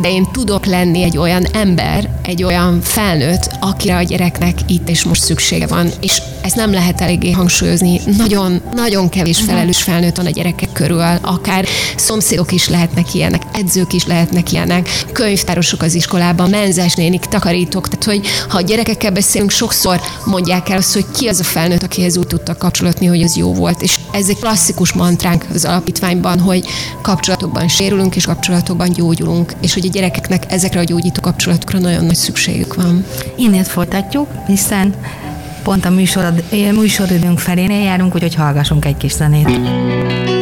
de én tudok lenni egy olyan ember, egy olyan felnőtt, akire a gyereknek itt és most szüksége van. És ezt nem lehet eléggé hangsúlyozni. Nagyon, nagyon kevés mhm. felelős felnőtt van a gyerekek körül, akár szomszédok is lehetnek ilyenek, edzők is lehetnek ilyenek, könyvtárosok az iskolában, menzes nénik, takarítók. Tehát, hogy ha a gyerekekkel beszélünk, sokszor mondják el azt, hogy ki az a felnőtt, akihez úgy tudtak kapcsolatni, hogy az jó volt. És ez egy klasszikus mantránk az alapítványban, hogy kapcsolatokban sérülünk, és kapcsolatokban gyógyulunk, és hogy a gyerekeknek ezekre a gyógyító kapcsolatokra nagyon nagy szükségük van. Innét folytatjuk, hiszen pont a műsorod, műsoridőnk felénél járunk, úgyhogy hallgassunk egy kis zenét.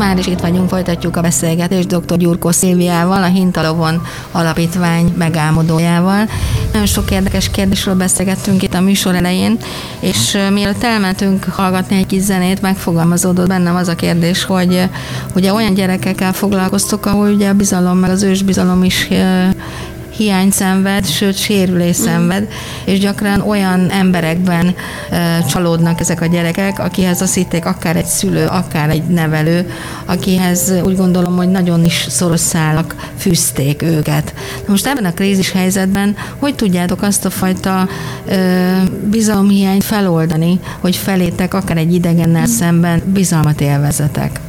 Már is itt vagyunk, folytatjuk a beszélgetést dr. Gyurkó Szilviával, a Hintalovon Alapítvány megálmodójával. Nagyon sok érdekes kérdésről beszélgettünk itt a műsor elején, és mielőtt elmentünk hallgatni egy kis zenét, megfogalmazódott bennem az a kérdés, hogy ugye olyan gyerekekkel foglalkoztok, ahol ugye a bizalom, meg az ősbizalom is hiány szenved, sőt sérülés szenved, és gyakran olyan emberekben csalódnak ezek a gyerekek, akihez azt hitték akár egy szülő, akár egy nevelő, akihez úgy gondolom, hogy nagyon is szoros szálak fűzték őket. Na most ebben a krízis helyzetben hogy tudjátok azt a fajta e, bizalomhiányt feloldani, hogy felétek akár egy idegennel szemben bizalmat élvezetek?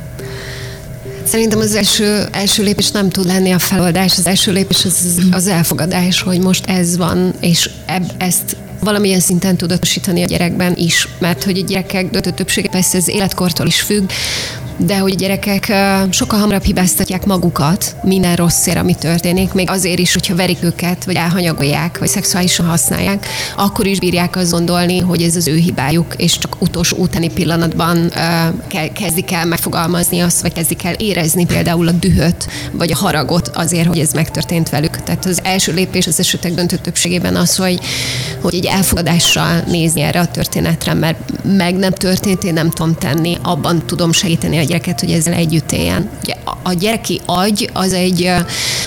Szerintem az első, első lépés nem tud lenni a feloldás, az első lépés az, az elfogadás, hogy most ez van, és eb, ezt valamilyen szinten tudatosítani a gyerekben is, mert hogy a gyerekek döntő többsége persze az életkortól is függ, de hogy gyerekek sokkal hamarabb hibáztatják magukat minden rosszért, ami történik, még azért is, hogyha verik őket, vagy elhanyagolják, vagy szexuálisan használják, akkor is bírják azt gondolni, hogy ez az ő hibájuk, és csak utolsó utáni pillanatban kezdik el megfogalmazni azt, vagy kezdik el érezni például a dühöt, vagy a haragot azért, hogy ez megtörtént velük. Tehát az első lépés az esetek döntő többségében az, hogy, hogy egy elfogadással nézni erre a történetre, mert meg nem történt, én nem tudom tenni, abban tudom segíteni a gyereket, hogy ezzel együtt éljen. Ugye a gyereki agy az egy,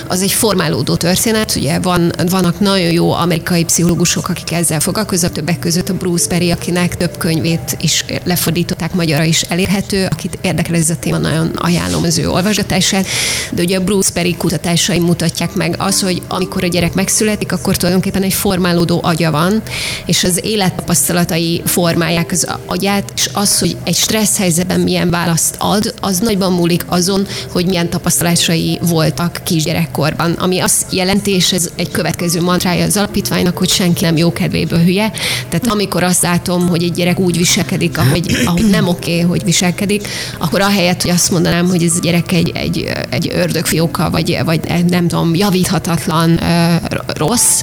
az egy formálódó történet, ugye van, vannak nagyon jó amerikai pszichológusok, akik ezzel foglalkoznak, többek között a Bruce Perry, akinek több könyvét is lefordították magyarra is elérhető, akit érdekel ez a téma, nagyon ajánlom az ő olvasgatását, de ugye a Bruce Perry kutatásai mutatják meg az, hogy amikor a gyerek megszületik, akkor tulajdonképpen egy formálódó agya van, és az élettapasztalatai formálják az agyát, és az, hogy egy stressz helyzetben milyen választ ad, az nagyban múlik azon, hogy milyen tapasztalásai voltak kisgyerekkorban, ami azt jelenti, és ez egy következő mantrája az alapítványnak, hogy senki nem jó kedvéből hülye. Tehát amikor azt látom, hogy egy gyerek úgy viselkedik, ahogy, ahogy nem oké, okay, hogy viselkedik, akkor ahelyett, hogy azt mondanám, hogy ez a gyerek egy, egy, egy ördögfióka, vagy, vagy nem tudom, javíthatatlan rossz,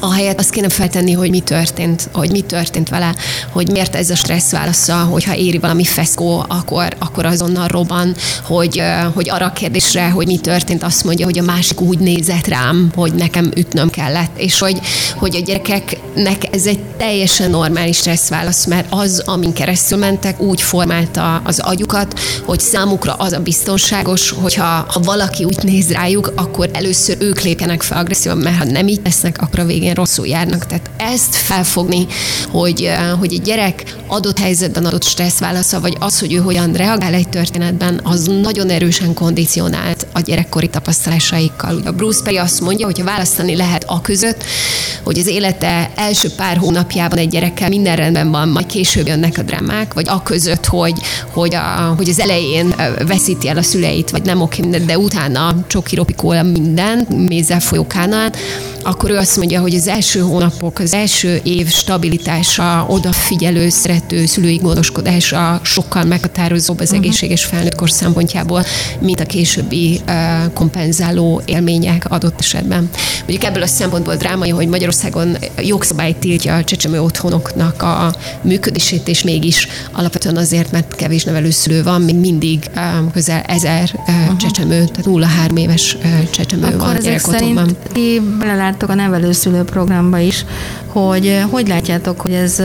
ahelyett azt kéne feltenni, hogy mi történt, hogy mi történt vele, hogy miért ez a stressz válasza, hogyha éri valami feszkó, akkor, akkor azonnal robban, hogy, hogy arra a kérdésre, hogy mi történt, azt mondja, hogy a másik úgy nézett rám, hogy nekem ütnöm kellett, és hogy, hogy a gyerekeknek ez egy teljesen normális stressz válasz, mert az, amin keresztül mentek, úgy formálta az agyukat, hogy számukra az a biztonságos, hogyha ha valaki úgy néz rájuk, akkor először ők lépjenek fel agresszívan, mert ha nem így tesznek, akkor a végén végén rosszul járnak. Tehát ezt felfogni, hogy, eh, hogy egy gyerek adott helyzetben adott stressz válasza, vagy az, hogy ő hogyan reagál egy történetben, az nagyon erősen kondicionált a gyerekkori tapasztalásaikkal. A Bruce Perry azt mondja, hogy választani lehet a között, hogy az élete első pár hónapjában egy gyerekkel minden rendben van, majd később jönnek a drámák, vagy a között, hogy, hogy, a, hogy az elején eh, veszíti el a szüleit, vagy nem oké, de utána csoki ropikóla minden, mézzel folyókánál, akkor ő azt mondja, hogy az első hónapok, az első év stabilitása, odafigyelő, szerető szülői gondoskodása sokkal meghatározóbb az uh-huh. egészséges felnőttkor szempontjából, mint a későbbi kompenzáló élmények adott esetben. Mondjuk ebből a szempontból drámai, hogy Magyarországon jogszabály tiltja a csecsemő otthonoknak a működését, és mégis alapvetően azért, mert kevés nevelőszülő van, még mindig közel ezer uh, uh-huh. csecsemő, tehát 0-3 éves csecsemő Akkor van gyerekotthonban. Ti beleláttok a nevelőszülő programba is, hogy hogy látjátok, hogy ez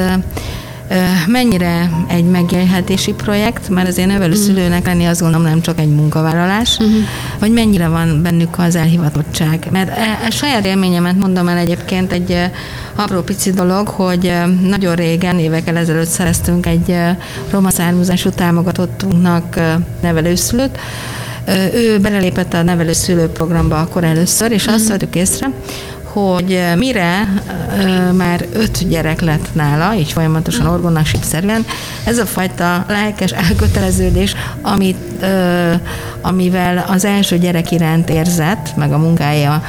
mennyire egy megélhetési projekt, mert azért nevelőszülőnek lenni azt gondolom nem csak egy munkavállalás, uh-huh. hogy mennyire van bennük az elhivatottság. Mert a saját élményemet mondom el egyébként egy apró pici dolog, hogy nagyon régen, évekkel ezelőtt szereztünk egy roma származású támogatottunknak nevelőszülőt, ő belelépett a nevelőszülő programba akkor először, és azt uh-huh. vettük észre, hogy mire már öt gyerek lett nála, így folyamatosan orgonasípszerűen, ez a fajta lelkes elköteleződés, amit, amivel az első gyerek iránt érzett, meg a munkája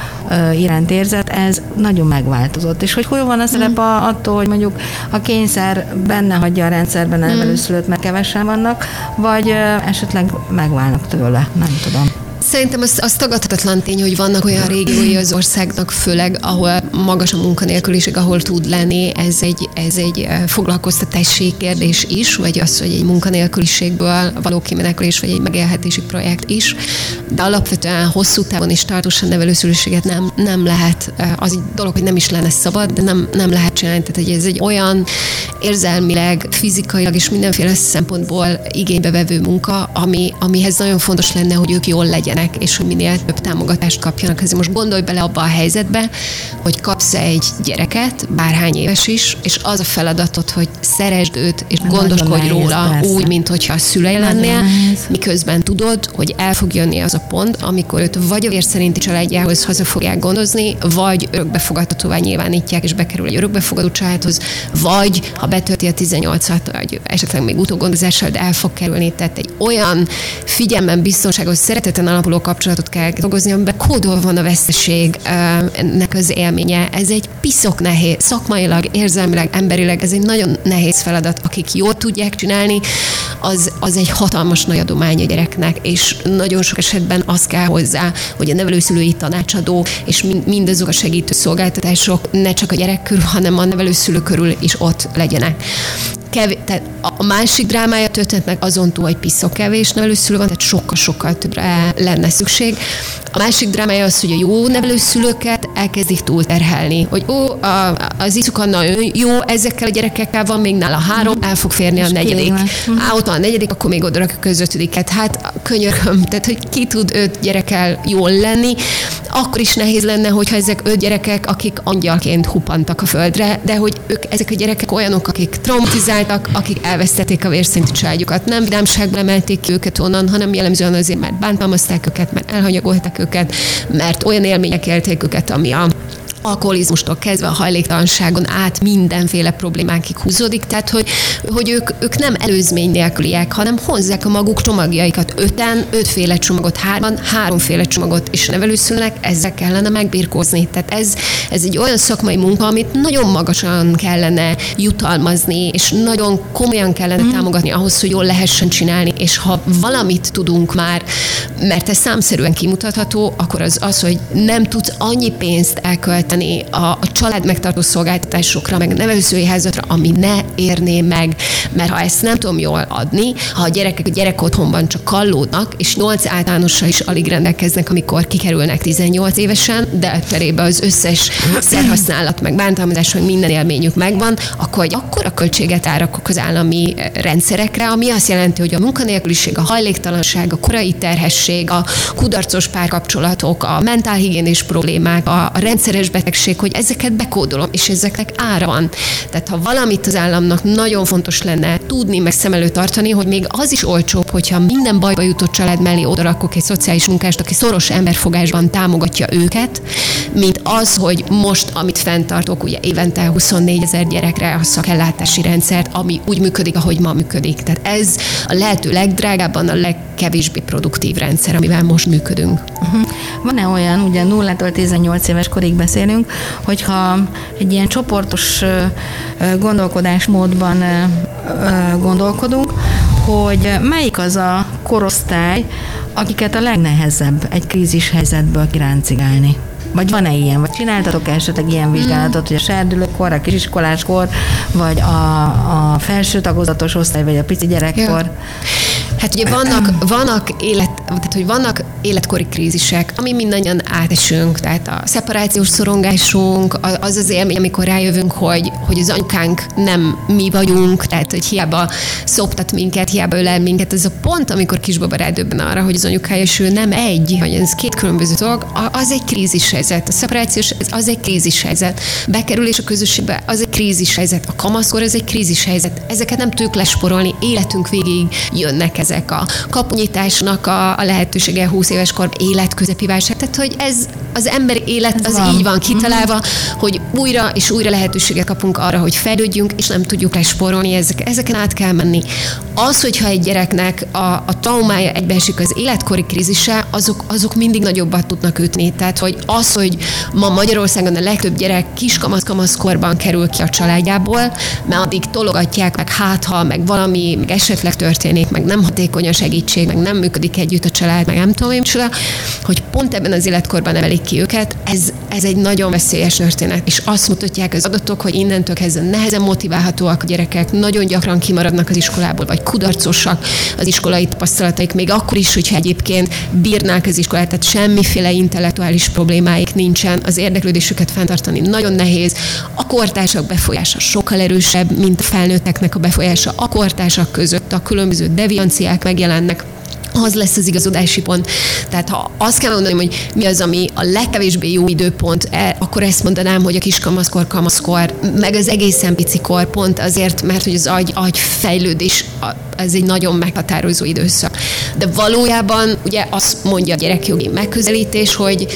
iránt érzett, ez nagyon megváltozott. És hogy hol van a szerep mm. attól, hogy mondjuk a kényszer benne hagyja a rendszerben a nevelőszülőt, mert kevesen vannak, vagy esetleg megválnak tőle, nem tudom. Szerintem az, az tagadhatatlan tény, hogy vannak olyan régiói az országnak, főleg ahol magas a munkanélküliség, ahol tud lenni, ez egy, ez egy foglalkoztatási kérdés is, vagy az, hogy egy munkanélküliségből való kimenekülés, vagy egy megélhetési projekt is. De alapvetően hosszú távon és tartósan nevelőszülőséget nem, nem lehet, az egy dolog, hogy nem is lenne szabad, de nem, nem lehet csinálni. Tehát, hogy ez egy olyan érzelmileg, fizikailag és mindenféle szempontból igénybe vevő munka, ami, amihez nagyon fontos lenne, hogy ők jól legyenek, és hogy minél több támogatást kapjanak. Ezért most gondolj bele abba a helyzetbe, hogy kapsz egy gyereket, bárhány éves is, és az a feladatod, hogy szeresd őt, és Nagyon gondoskodj róla persze. úgy, mint hogyha a szülei lennél, miközben tudod, hogy el fog jönni az a pont, amikor őt vagy a vérszerinti családjához haza fogják gondozni, vagy örökbefogadhatóvá nyilvánítják, és bekerül egy örökbefogadó családhoz, vagy ha betölti a 18-at, vagy esetleg még utógondozással, de el fog kerülni. Tehát egy olyan figyelmen, biztonságos, szereteten alapuló kapcsolatot kell dolgozni, amiben kódol van a veszteség, ennek az élménye. Ez egy piszok nehéz, szakmailag, érzelmileg, emberileg, ez egy nagyon nehéz feladat. Akik jól tudják csinálni, az, az egy hatalmas nagy adomány a gyereknek, és nagyon sok esetben az kell hozzá, hogy a nevelőszülői tanácsadó és mindazok a segítő szolgáltatások ne csak a gyerek körül, hanem a nevelőszülő körül is ott legyenek kevés, tehát a másik drámája történetnek azon túl, hogy piszok kevés nevelőszülő van, tehát sokkal-sokkal többre lenne szükség. A másik drámája az, hogy a jó nevelőszülőket elkezdik túlterhelni, hogy ó, a, az iszuka nagyon jó, ezekkel a gyerekekkel van még nála három, el fog férni a negyedik. Á, ott van a negyedik, akkor még oda a közöttüdiket. Hát könyörgöm, tehát hogy ki tud öt gyerekkel jól lenni, akkor is nehéz lenne, hogyha ezek öt gyerekek, akik angyalként hupantak a földre, de hogy ők, ezek a gyerekek olyanok, akik traumatizáltak, akik elvesztették a vérszintű családjukat. Nem vidámságban emelték őket onnan, hanem jellemzően azért, mert bántalmazták őket, mert elhanyagolták őket, mert olyan élmények élték őket, ami a alkoholizmustól kezdve a hajléktalanságon át mindenféle problémákig húzódik, tehát hogy, hogy ők, ők nem előzmény nélküliek, hanem hozzák a maguk csomagjaikat öten, ötféle csomagot hárman, háromféle csomagot is nevelőszülnek, ezzel kellene megbírkozni. Tehát ez, ez egy olyan szakmai munka, amit nagyon magasan kellene jutalmazni, és nagyon komolyan kellene mm. támogatni ahhoz, hogy jól lehessen csinálni, és ha valamit tudunk már, mert ez számszerűen kimutatható, akkor az az, hogy nem tudsz annyi pénzt elkölteni, költeni a, a család megtartó szolgáltatásokra, meg nevelőszői házatra, ami ne érné meg, mert ha ezt nem tudom jól adni, ha a gyerekek a gyerek otthonban csak kallódnak, és 8 általánossal is alig rendelkeznek, amikor kikerülnek 18 évesen, de cserébe az összes szerhasználat, meg bántalmazás, meg minden élményük megvan, akkor akkor a költséget árakok az állami rendszerekre, ami azt jelenti, hogy a munkanélküliség, a hajléktalanság, a korai terhesség, a kudarcos párkapcsolatok, a mentálhigiénés problémák, a, rendszeres betegség, hogy ezeket bekódolom, és ezeknek ára van. Tehát ha valamit az államnak nagyon fontos lenne tudni, meg szem előtt tartani, hogy még az is olcsóbb, hogyha minden bajba jutott család mellé odarakok egy szociális munkást, aki szoros emberfogásban támogatja őket, mint az, hogy most, amit fenntartok, ugye évente 24 ezer gyerekre a szakellátási rendszert, ami úgy működik, ahogy ma működik. Tehát ez a lehető legdrágábban a legkevésbé produktív rendszer, amivel most működünk. Uh-huh. Van-e olyan, ugye 0-tól 18 éves korig beszél beszélünk, hogyha egy ilyen csoportos gondolkodásmódban gondolkodunk, hogy melyik az a korosztály, akiket a legnehezebb egy krízis helyzetből kiráncigálni? Vagy van-e ilyen? Vagy csináltatok esetleg ilyen vizsgálatot, hogy a serdülőkor, a kisiskoláskor, vagy a, a felső tagozatos osztály, vagy a pici gyerekkor? Ja. Hát ugye vannak, vannak, élet, tehát, hogy vannak életkori krízisek, ami mindannyian átesünk, tehát a szeparációs szorongásunk, az az élmény, amikor rájövünk, hogy, hogy az anyukánk nem mi vagyunk, tehát hogy hiába szoptat minket, hiába ölel minket, ez a pont, amikor kisbaba rádöbben arra, hogy az anyukája és ő nem egy, hogy ez két különböző dolog, az egy krízis helyzet. A szeparációs, az egy krízis helyzet. Bekerülés a közösségbe, az egy krízis helyzet. A kamaszkor, az egy krízis helyzet. Ezeket nem tudjuk lesporolni, életünk végig jönnek ezek a kapunyításnak a, a lehetősége 20 éves kor életközepi válság. Tehát, hogy ez az emberi élet az van. így van kitalálva, uh-huh. hogy újra és újra lehetőséget kapunk arra, hogy fejlődjünk, és nem tudjuk lesporolni, ezek, ezeken át kell menni. Az, hogyha egy gyereknek a, a traumája egybeesik az életkori krízise, azok, azok mindig nagyobbat tudnak ütni. Tehát, hogy az, hogy ma Magyarországon a legtöbb gyerek kis-kamasz korban kerül ki a családjából, mert addig tologatják, meg hátha, meg valami, meg esetleg történik, meg nem hatékony a segítség, meg nem működik együtt a család, meg nem tudom én csoda, hogy pont ebben az életkorban nevelik ki őket, ez, ez egy nagyon veszélyes történet. És azt mutatják az adatok, hogy innentől kezdve nehezen motiválhatóak a gyerekek, nagyon gyakran kimaradnak az iskolából, vagy kudarcosak az iskolai tapasztalataik, még akkor is, hogyha egyébként bírnák az iskolát, tehát semmiféle intellektuális problémáik nincsen, az érdeklődésüket fenntartani nagyon nehéz, a kortársak befolyása sokkal erősebb, mint a felnőtteknek a befolyása a kortársak között, a különböző devianciák megjelennek, az lesz az igazodási pont. Tehát ha azt kell mondani, hogy mi az, ami a legkevésbé jó időpont, e, akkor ezt mondanám, hogy a kiskamaszkor, kamaszkor, meg az egészen pici kor pont azért, mert hogy az agy, agy fejlődés, ez egy nagyon meghatározó időszak. De valójában ugye azt mondja a gyerekjogi megközelítés, hogy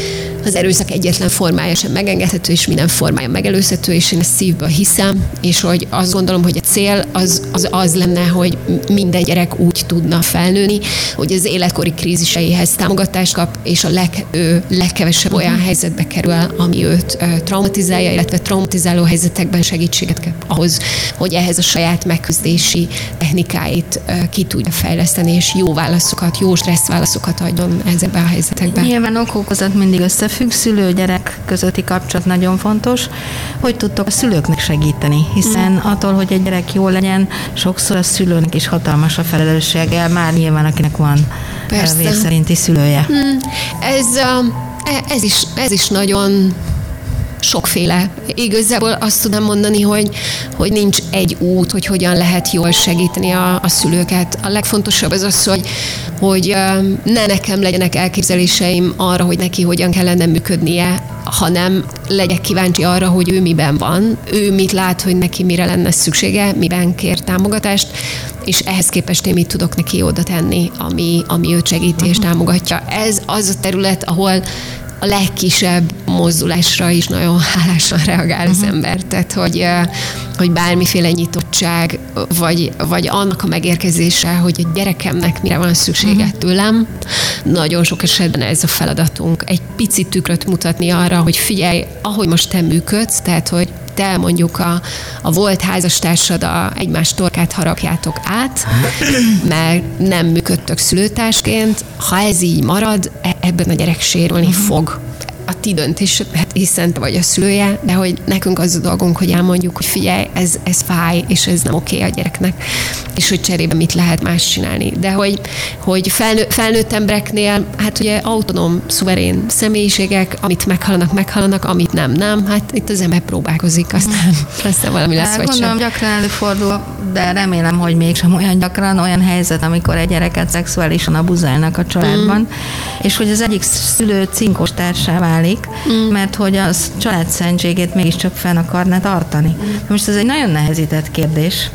az erőszak egyetlen formája sem megengedhető, és minden formája megelőzhető, és én ezt szívből hiszem, és hogy azt gondolom, hogy a cél az az, az lenne, hogy minden gyerek úgy tudna felnőni, hogy az életkori kríziseihez támogatást kap, és a leg, ő, legkevesebb olyan mhm. helyzetbe kerül, ami őt traumatizálja, illetve traumatizáló helyzetekben segítséget kap ahhoz, hogy ehhez a saját megküzdési technikáit ki tudja fejleszteni, és jó válaszokat, jó stressz válaszokat adjon ezekben a helyzetekben. Nyilván okokozat mindig össze összefügg, szülő-gyerek közötti kapcsolat nagyon fontos. Hogy tudtok a szülőknek segíteni? Hiszen mm. attól, hogy egy gyerek jó legyen, sokszor a szülőnek is hatalmas a felelőssége, már nyilván akinek van Persze. vér szerinti szülője. Mm. Ez, ez, is, ez is nagyon sokféle. Igazából azt tudom mondani, hogy, hogy nincs egy út, hogy hogyan lehet jól segíteni a, a szülőket. A legfontosabb az az, hogy, hogy ne nekem legyenek elképzeléseim arra, hogy neki hogyan kellene működnie, hanem legyek kíváncsi arra, hogy ő miben van, ő mit lát, hogy neki mire lenne szüksége, miben kér támogatást, és ehhez képest én mit tudok neki oda tenni, ami, ami őt segíti és támogatja. Ez az a terület, ahol a legkisebb mozdulásra is nagyon hálásan reagál az uh-huh. ember. Tehát, hogy, hogy bármiféle nyitottság, vagy, vagy annak a megérkezése, hogy a gyerekemnek mire van szüksége uh-huh. tőlem, nagyon sok esetben ez a feladatunk. Egy picit tükröt mutatni arra, hogy figyelj, ahogy most te működsz, tehát, hogy te mondjuk a, a volt házastársad a egymás torkát harapjátok át, mert nem működtök szülőtársként, ha ez így marad, e, ebben a gyerek sérülni uh-huh. fog a ti döntés, hát hiszen te vagy a szülője, de hogy nekünk az a dolgunk, hogy elmondjuk, hogy figyelj, ez, ez fáj, és ez nem oké a gyereknek, és hogy cserébe mit lehet más csinálni. De hogy, hogy felnő, felnőtt embereknél, hát ugye autonóm, szuverén személyiségek, amit meghallanak, meghallanak, amit nem, nem, hát itt az ember próbálkozik, aztán, *laughs* aztán valami lesz, hát, vagy Gondolom, sem. gyakran előfordul, de remélem, hogy mégsem olyan gyakran olyan helyzet, amikor egy gyereket szexuálisan abuzálnak a családban, mm. és hogy az egyik szülő cinkos társává válik, mm. mert hogy az család szentségét mégiscsak fenn akarná tartani. Most ez egy nagyon nehezített kérdés,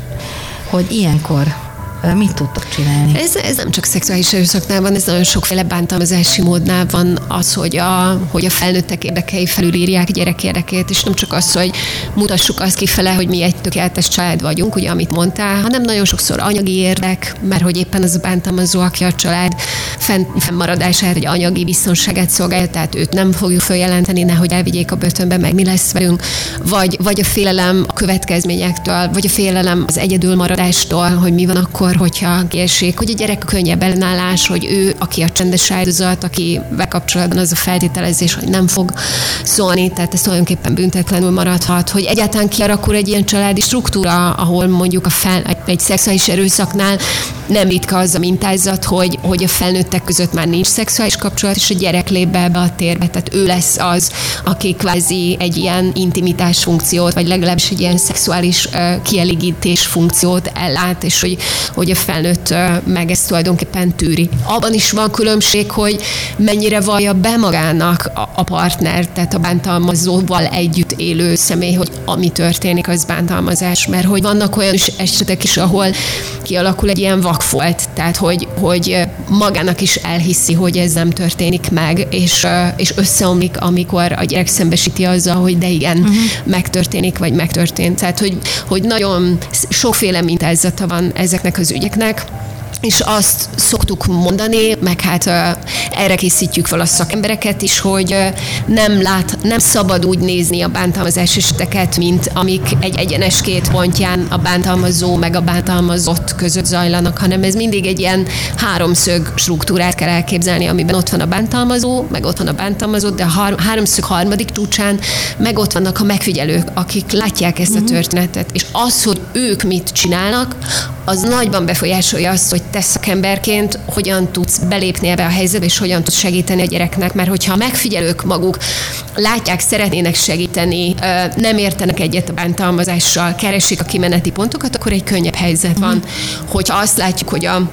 hogy ilyenkor mit tudtok csinálni? Ez, ez nem csak szexuális erőszaknál van, ez nagyon sokféle bántalmazási módnál van az, hogy a, hogy a felnőttek érdekei felülírják gyerek érdekét, és nem csak az, hogy mutassuk azt kifele, hogy mi egy tökéletes család vagyunk, ugye amit mondtál, hanem nagyon sokszor anyagi érdek, mert hogy éppen az a bántalmazó, aki a család fenn, fennmaradását, vagy anyagi biztonságát szolgálja, tehát őt nem fogjuk feljelenteni, nehogy elvigyék a börtönbe, meg mi lesz velünk, vagy, vagy a félelem a következményektől, vagy a félelem az egyedülmaradástól, hogy mi van akkor, akkor, hogyha kiesik, hogy a gyerek könnyebb ellenállás, hogy ő, aki a csendes áldozat, aki bekapcsolatban az a feltételezés, hogy nem fog szólni, tehát ez tulajdonképpen büntetlenül maradhat, hogy egyáltalán kialakul egy ilyen családi struktúra, ahol mondjuk a fel, egy, egy szexuális erőszaknál nem ritka az a mintázat, hogy, hogy a felnőttek között már nincs szexuális kapcsolat, és a gyerek lép be ebbe a térbe, tehát ő lesz az, aki kvázi egy ilyen intimitás funkciót, vagy legalábbis egy ilyen szexuális uh, kielégítés funkciót ellát, és hogy, hogy a felnőtt uh, meg ezt tulajdonképpen tűri. Abban is van különbség, hogy mennyire vallja be magának a, a partner, tehát a bántalmazóval együtt élő személy, hogy ami történik, az bántalmazás, mert hogy vannak olyan esetek is, ahol kialakul egy ilyen vakfolt, tehát hogy, hogy magának is elhiszi, hogy ez nem történik meg, és, és összeomlik, amikor a gyerek szembesíti azzal, hogy de igen, uh-huh. megtörténik, vagy megtörtént. Tehát, hogy, hogy nagyon sokféle mintázata van ezeknek az ügyeknek, és azt szoktuk mondani, meg hát erre készítjük fel a szakembereket is, hogy nem, lát, nem szabad úgy nézni a bántalmazás eseteket, mint amik egy egyenes két pontján a bántalmazó meg a bántalmazott között zajlanak, hanem ez mindig egy ilyen háromszög struktúrát kell elképzelni, amiben ott van a bántalmazó, meg ott van a bántalmazott, de a háromszög harmadik csúcsán meg ott vannak a megfigyelők, akik látják ezt a mhm. történetet, és az, hogy ők mit csinálnak, az nagyban befolyásolja azt, hogy te szakemberként hogyan tudsz belépni ebbe a helyzetbe, és hogyan tudsz segíteni a gyereknek, mert hogyha a megfigyelők maguk látják, szeretnének segíteni, nem értenek egyet a bántalmazással, keresik a kimeneti pontokat, akkor egy könnyebb helyzet van. Mhm. Hogyha azt látjuk, hogy a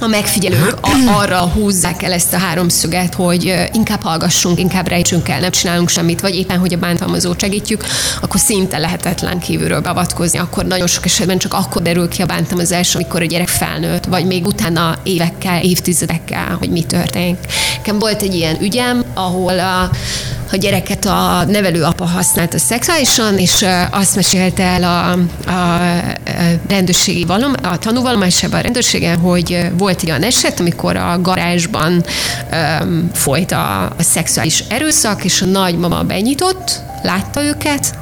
a megfigyelők a, arra húzzák el ezt a háromszöget, hogy inkább hallgassunk, inkább rejtsünk el, nem csinálunk semmit, vagy éppen, hogy a bántalmazót segítjük, akkor szinte lehetetlen kívülről beavatkozni. Akkor nagyon sok esetben csak akkor derül ki a bántalmazás, amikor a gyerek felnőtt, vagy még utána évekkel, évtizedekkel, hogy mi történik. Nekem volt egy ilyen ügyem, ahol a, a gyereket a nevelőapa használta szexuálisan, és azt mesélte el a, a rendőrségi valom, a tanúvallomásában a rendőrségen, hogy volt egy olyan eset, amikor a garázsban um, folyt a, a szexuális erőszak, és a nagymama benyitott, látta őket,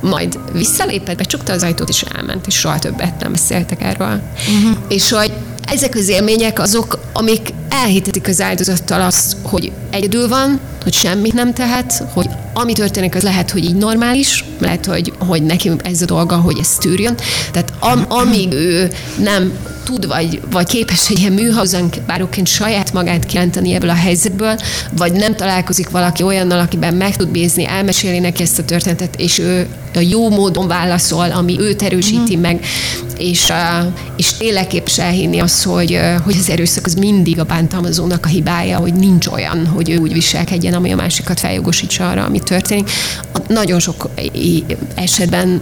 majd visszalépett, becsukta az ajtót, és elment, és soha többet nem beszéltek erről. Uh-huh. És hogy ezek az élmények azok, amik elhitetik az áldozattal azt, hogy egyedül van, hogy semmit nem tehet, hogy ami történik, az lehet, hogy így normális, lehet, hogy, hogy neki ez a dolga, hogy ezt tűrjön. Tehát am, amíg ő nem tud, vagy, vagy képes egy ilyen műhazan báróként saját magát kijelenteni ebből a helyzetből, vagy nem találkozik valaki olyannal, akiben meg tud bízni, elmeséli neki ezt a történetet, és ő a jó módon válaszol, ami őt erősíti mm. meg, és, és tényleg képes elhinni azt, hogy, hogy az erőszak az mindig a bántalmazónak a hibája, hogy nincs olyan, hogy ő úgy viselkedjen, ami a másikat feljogosítsa arra, ami történik. Nagyon sok esetben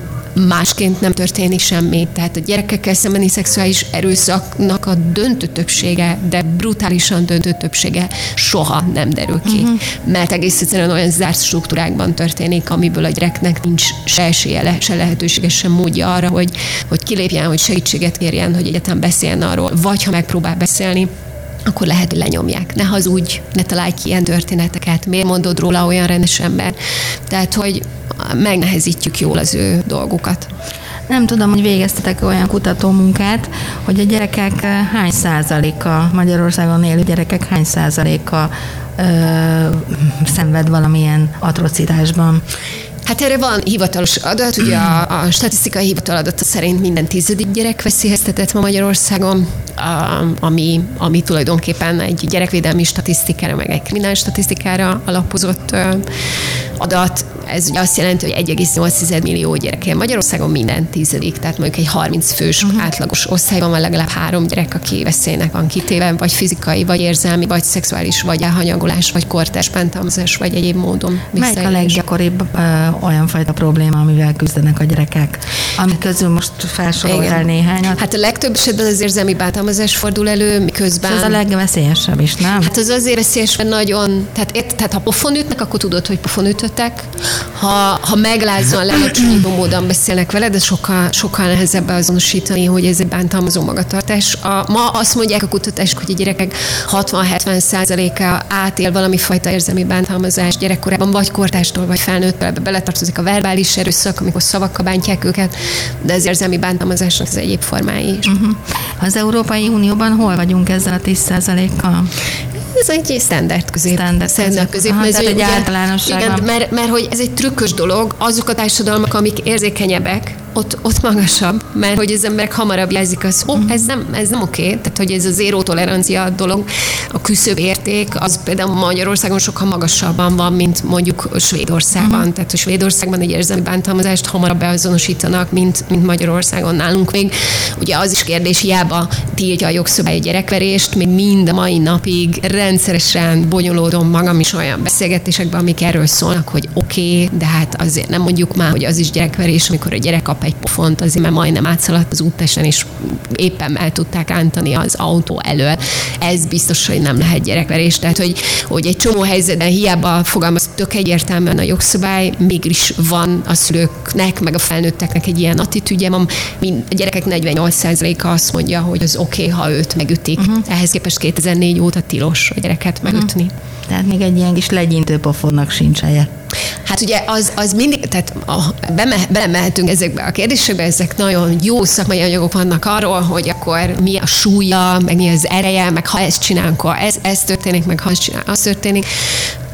másként nem történik semmi. Tehát a gyerekekkel szembeni szexuális erőszaknak a döntő többsége, de brutálisan döntő többsége soha nem derül ki. Uh-huh. Mert egész egyszerűen olyan zárt struktúrákban történik, amiből a gyereknek nincs se esélye, se lehetősége, sem módja arra, hogy, hogy kilépjen, hogy segítséget kérjen, hogy egyetem beszéljen arról, vagy ha megpróbál beszélni, akkor lehet, hogy lenyomják. Ne hazudj, ne találj ki ilyen történeteket, miért mondod róla olyan rendes ember. Tehát, hogy megnehezítjük jól az ő dolgukat. Nem tudom, hogy végeztetek olyan kutatómunkát, hogy a gyerekek eh, hány százaléka, Magyarországon élő gyerekek hány százaléka ö, szenved valamilyen atrocitásban. Hát erre van hivatalos adat, ugye a, a statisztikai hivatal adata szerint minden tizedik gyerek veszélyeztetett ma Magyarországon, a, ami, ami tulajdonképpen egy gyerekvédelmi statisztikára, meg egy kriminális statisztikára alapozott adat. Ez ugye azt jelenti, hogy 1,8 millió gyerek él Magyarországon minden tizedik, tehát mondjuk egy 30 fős uh-huh. átlagos osztályban van legalább három gyerek, aki veszélynek van kitéve, vagy fizikai, vagy érzelmi, vagy szexuális, vagy elhanyagolás, vagy kortás bántalmazás, vagy egyéb módon. Melyik a leggyakoribb ö, olyan fajta probléma, amivel küzdenek a gyerekek? Ami közül most felsoroltál néhányat. Hát a legtöbb esetben az érzelmi bántalmazás fordul elő, miközben... Ez a legveszélyesebb is, nem? Hát az azért veszélyes, mert nagyon... Tehát, ért, tehát ha pofon ütnek, akkor tudod, hogy pofon ütöttek. Ha, ha meglázóan, lealacsonyító módon beszélnek veled, de sokkal, sokkal nehezebb azonosítani, hogy ez egy bántalmazó magatartás. A, ma azt mondják a kutatások, hogy a gyerekek 60-70 százaléka átél valami fajta érzelmi bántalmazás gyerekkorában, vagy kortástól, vagy felnőtt, ebbe beletartozik a verbális erőszak, amikor szavakkal bántják őket, de az érzelmi bántalmazásnak az egyéb formái is. Uh-huh. Az Európai Unióban hol vagyunk ezzel a 10%-kal? Ez egy standard közép. Standard, standard közép. Aha, ez egy általánosság. Igen, mert, mert hogy ez egy trükkös dolog, azok a társadalmak, amik érzékenyebbek, ott, ott magasabb, mert hogy az emberek hamarabb jelzik azt, ó, ez nem, ez nem oké, tehát hogy ez a zéró tolerancia dolog, a küszöbb érték, az például Magyarországon sokkal magasabban van, mint mondjuk Svédországban. Uh-huh. Tehát a Svédországban egy érzelmi bántalmazást hamarabb beazonosítanak, mint, mint Magyarországon nálunk még. Ugye az is kérdés, hiába tiltja a jogszabály a gyerekverést, még mind a mai napig rendszeresen bonyolódom magam is olyan beszélgetésekben, amik erről szólnak, hogy oké, okay, de hát azért nem mondjuk már, hogy az is gyerekverés, amikor a gyerek kap egy pofont, azért mert majdnem átszaladt az úttesten, és éppen el tudták rántani az autó elől. Ez biztos, hogy nem lehet gyerekverés. Tehát, hogy, hogy egy csomó helyzetben hiába fogalmaz tök egyértelműen a jogszabály, mégis van a szülőknek, meg a felnőtteknek egy ilyen attitűdje. A gyerekek 48%-a azt mondja, hogy az oké, okay, ha őt megütik. Uh-huh. Ehhez képest 2004 óta tilos a gyereket megütni. Uh-huh. Tehát még egy ilyen kis legyintő pofonnak sincs helye. Hát ugye az, az mindig, tehát beme, belemehetünk ezekbe a kérdésekbe, ezek nagyon jó szakmai anyagok vannak arról, hogy akkor mi a súlya, meg mi az ereje, meg ha ezt csinálunk, akkor ez, ez történik, meg ha ezt csinál, az történik.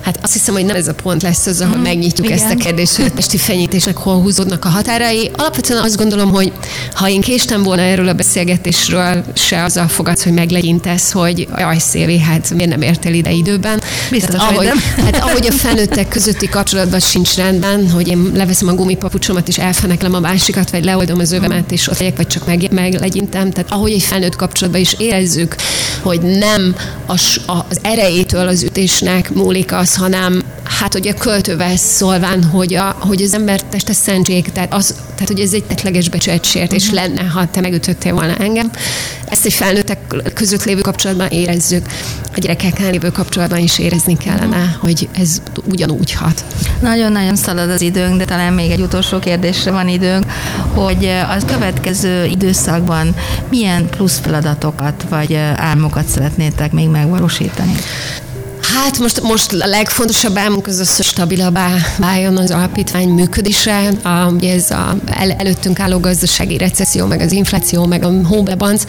Hát azt hiszem, hogy nem ez a pont lesz az, ahol mm, megnyitjuk igen. ezt a kérdést, hogy a testi fenyítésnek hol húzódnak a határai. Alapvetően azt gondolom, hogy ha én késtem volna erről a beszélgetésről, se az a fogadsz, hogy meglegyintesz, hogy jaj, széli, hát miért nem értél ide időben. Biztos, hát, ahogy, *laughs* hát ahogy a felnőttek közötti kapcsolatban sincs rendben, hogy én leveszem a gumipapucsomat és elfeneklem a másikat, vagy leoldom az övemet, és ott legyek, vagy csak meg, meglegyintem. Tehát ahogy egy felnőtt kapcsolatban is érezzük, hogy nem az, az erejétől az ütésnek múlik az, az, hanem hát ugye költővel szólván, hogy, a, hogy az ember teste szentsék, tehát, az, tehát hogy ez egy tetleges becsületsértés uh-huh. lenne, ha te megütöttél volna engem. Ezt egy felnőttek között lévő kapcsolatban érezzük. A gyerekekkel lévő kapcsolatban is érezni kellene, uh-huh. hogy ez ugyanúgy hat. Nagyon-nagyon szalad az időnk, de talán még egy utolsó kérdésre van időnk, hogy a következő időszakban milyen plusz feladatokat vagy álmokat szeretnétek még megvalósítani? Hát most, most a legfontosabb álmunk az az, hogy stabilabbá váljon az alapítvány működése. A, ugye ez a el, előttünk álló gazdasági recesszió, meg az infláció, meg a hóbebanc,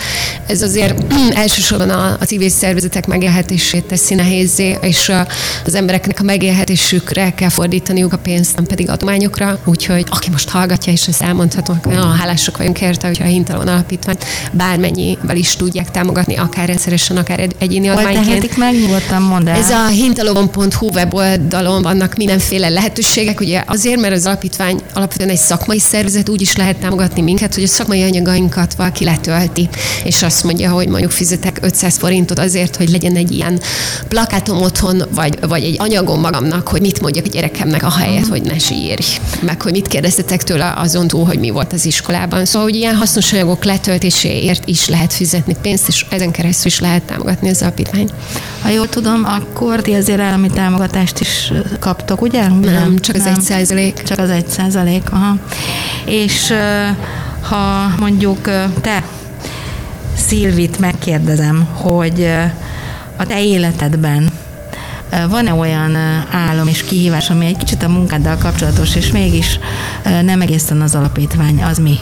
ez azért *clears throat* elsősorban a, a civil szervezetek megélhetését teszi nehézé, és a, az embereknek a megélhetésükre kell fordítaniuk a pénzt, nem pedig adományokra. Úgyhogy aki most hallgatja, és ezt elmondhatom, hogy nagyon hálások vagyunk érte, hogyha a Hintalon Alapítvány bármennyivel is tudják támogatni, akár rendszeresen, akár egyéni adományként. meg, nyugodtan mondd el. Ez a hintalogon.hu weboldalon vannak mindenféle lehetőségek, ugye azért, mert az alapítvány alapvetően egy szakmai szervezet, úgy is lehet támogatni minket, hogy a szakmai anyagainkat valaki letölti, és azt mondja, hogy mondjuk fizetek 500 forintot azért, hogy legyen egy ilyen plakátom otthon, vagy, vagy egy anyagom magamnak, hogy mit mondjak a gyerekemnek a helyet, hogy ne sírj, meg hogy mit kérdeztetek tőle azon túl, hogy mi volt az iskolában. Szóval, hogy ilyen hasznos anyagok letöltéséért is lehet fizetni pénzt, és ezen keresztül is lehet támogatni az alapítványt. Ha jól tudom, akkor ti azért állami támogatást is kaptok, ugye? Nem, csak az egy százalék. Csak az egy százalék, aha. És ha mondjuk te Szilvit megkérdezem, hogy a te életedben van-e olyan álom és kihívás, ami egy kicsit a munkáddal kapcsolatos, és mégis nem egészen az alapítvány, az mi?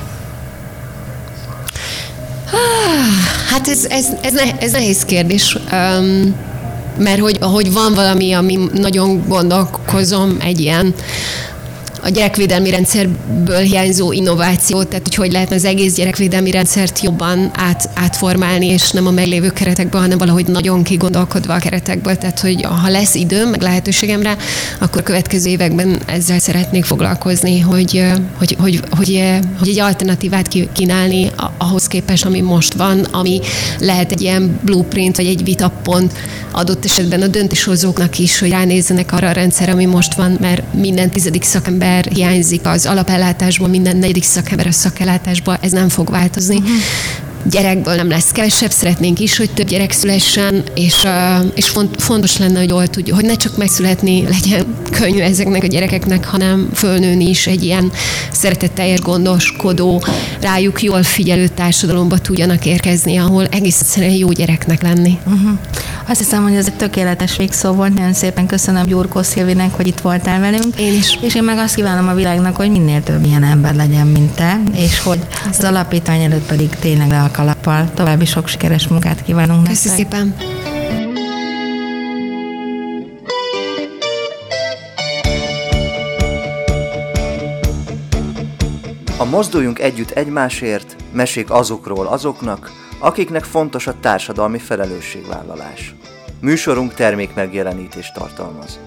Hát ez, ez, ez, ne, ez nehéz kérdés. Um, mert hogy, hogy van valami, ami nagyon gondolkozom, egy ilyen a gyerekvédelmi rendszerből hiányzó innovációt, tehát hogy hogy lehetne az egész gyerekvédelmi rendszert jobban át, átformálni, és nem a meglévő keretekből, hanem valahogy nagyon kigondolkodva a keretekből. Tehát, hogy ha lesz időm, meg lehetőségem rá, akkor következő években ezzel szeretnék foglalkozni, hogy, hogy, hogy, hogy, hogy egy alternatívát kínálni ahhoz képest, ami most van, ami lehet egy ilyen blueprint, vagy egy vitapont adott esetben a döntéshozóknak is, hogy ránézzenek arra a rendszer, ami most van, mert minden tizedik szakember szakember hiányzik az alapellátásból, minden negyedik szakember a szakellátásból, ez nem fog változni. Uh-huh gyerekből nem lesz kevesebb, szeretnénk is, hogy több gyerek szülessen, és, és font, fontos lenne, hogy jól tudjuk, hogy ne csak megszületni legyen *laughs* könnyű ezeknek a gyerekeknek, hanem fölnőni is egy ilyen szeretetteljes, gondoskodó, rájuk jól figyelő társadalomba tudjanak érkezni, ahol egész egyszerűen jó gyereknek lenni. Uh-huh. Azt hiszem, hogy ez egy tökéletes végszó volt. Nagyon szépen köszönöm Gyurkó Szilvinek, hogy itt voltál velünk. Én is. És én meg azt kívánom a világnak, hogy minél több ilyen ember legyen, mint te, és hogy az alapítvány előtt pedig tényleg le a kalappal. További sok sikeres munkát kívánunk Köszönöm szépen. A Mozduljunk Együtt Egymásért mesék azokról azoknak, akiknek fontos a társadalmi felelősségvállalás. Műsorunk termék megjelenítést tartalmaz.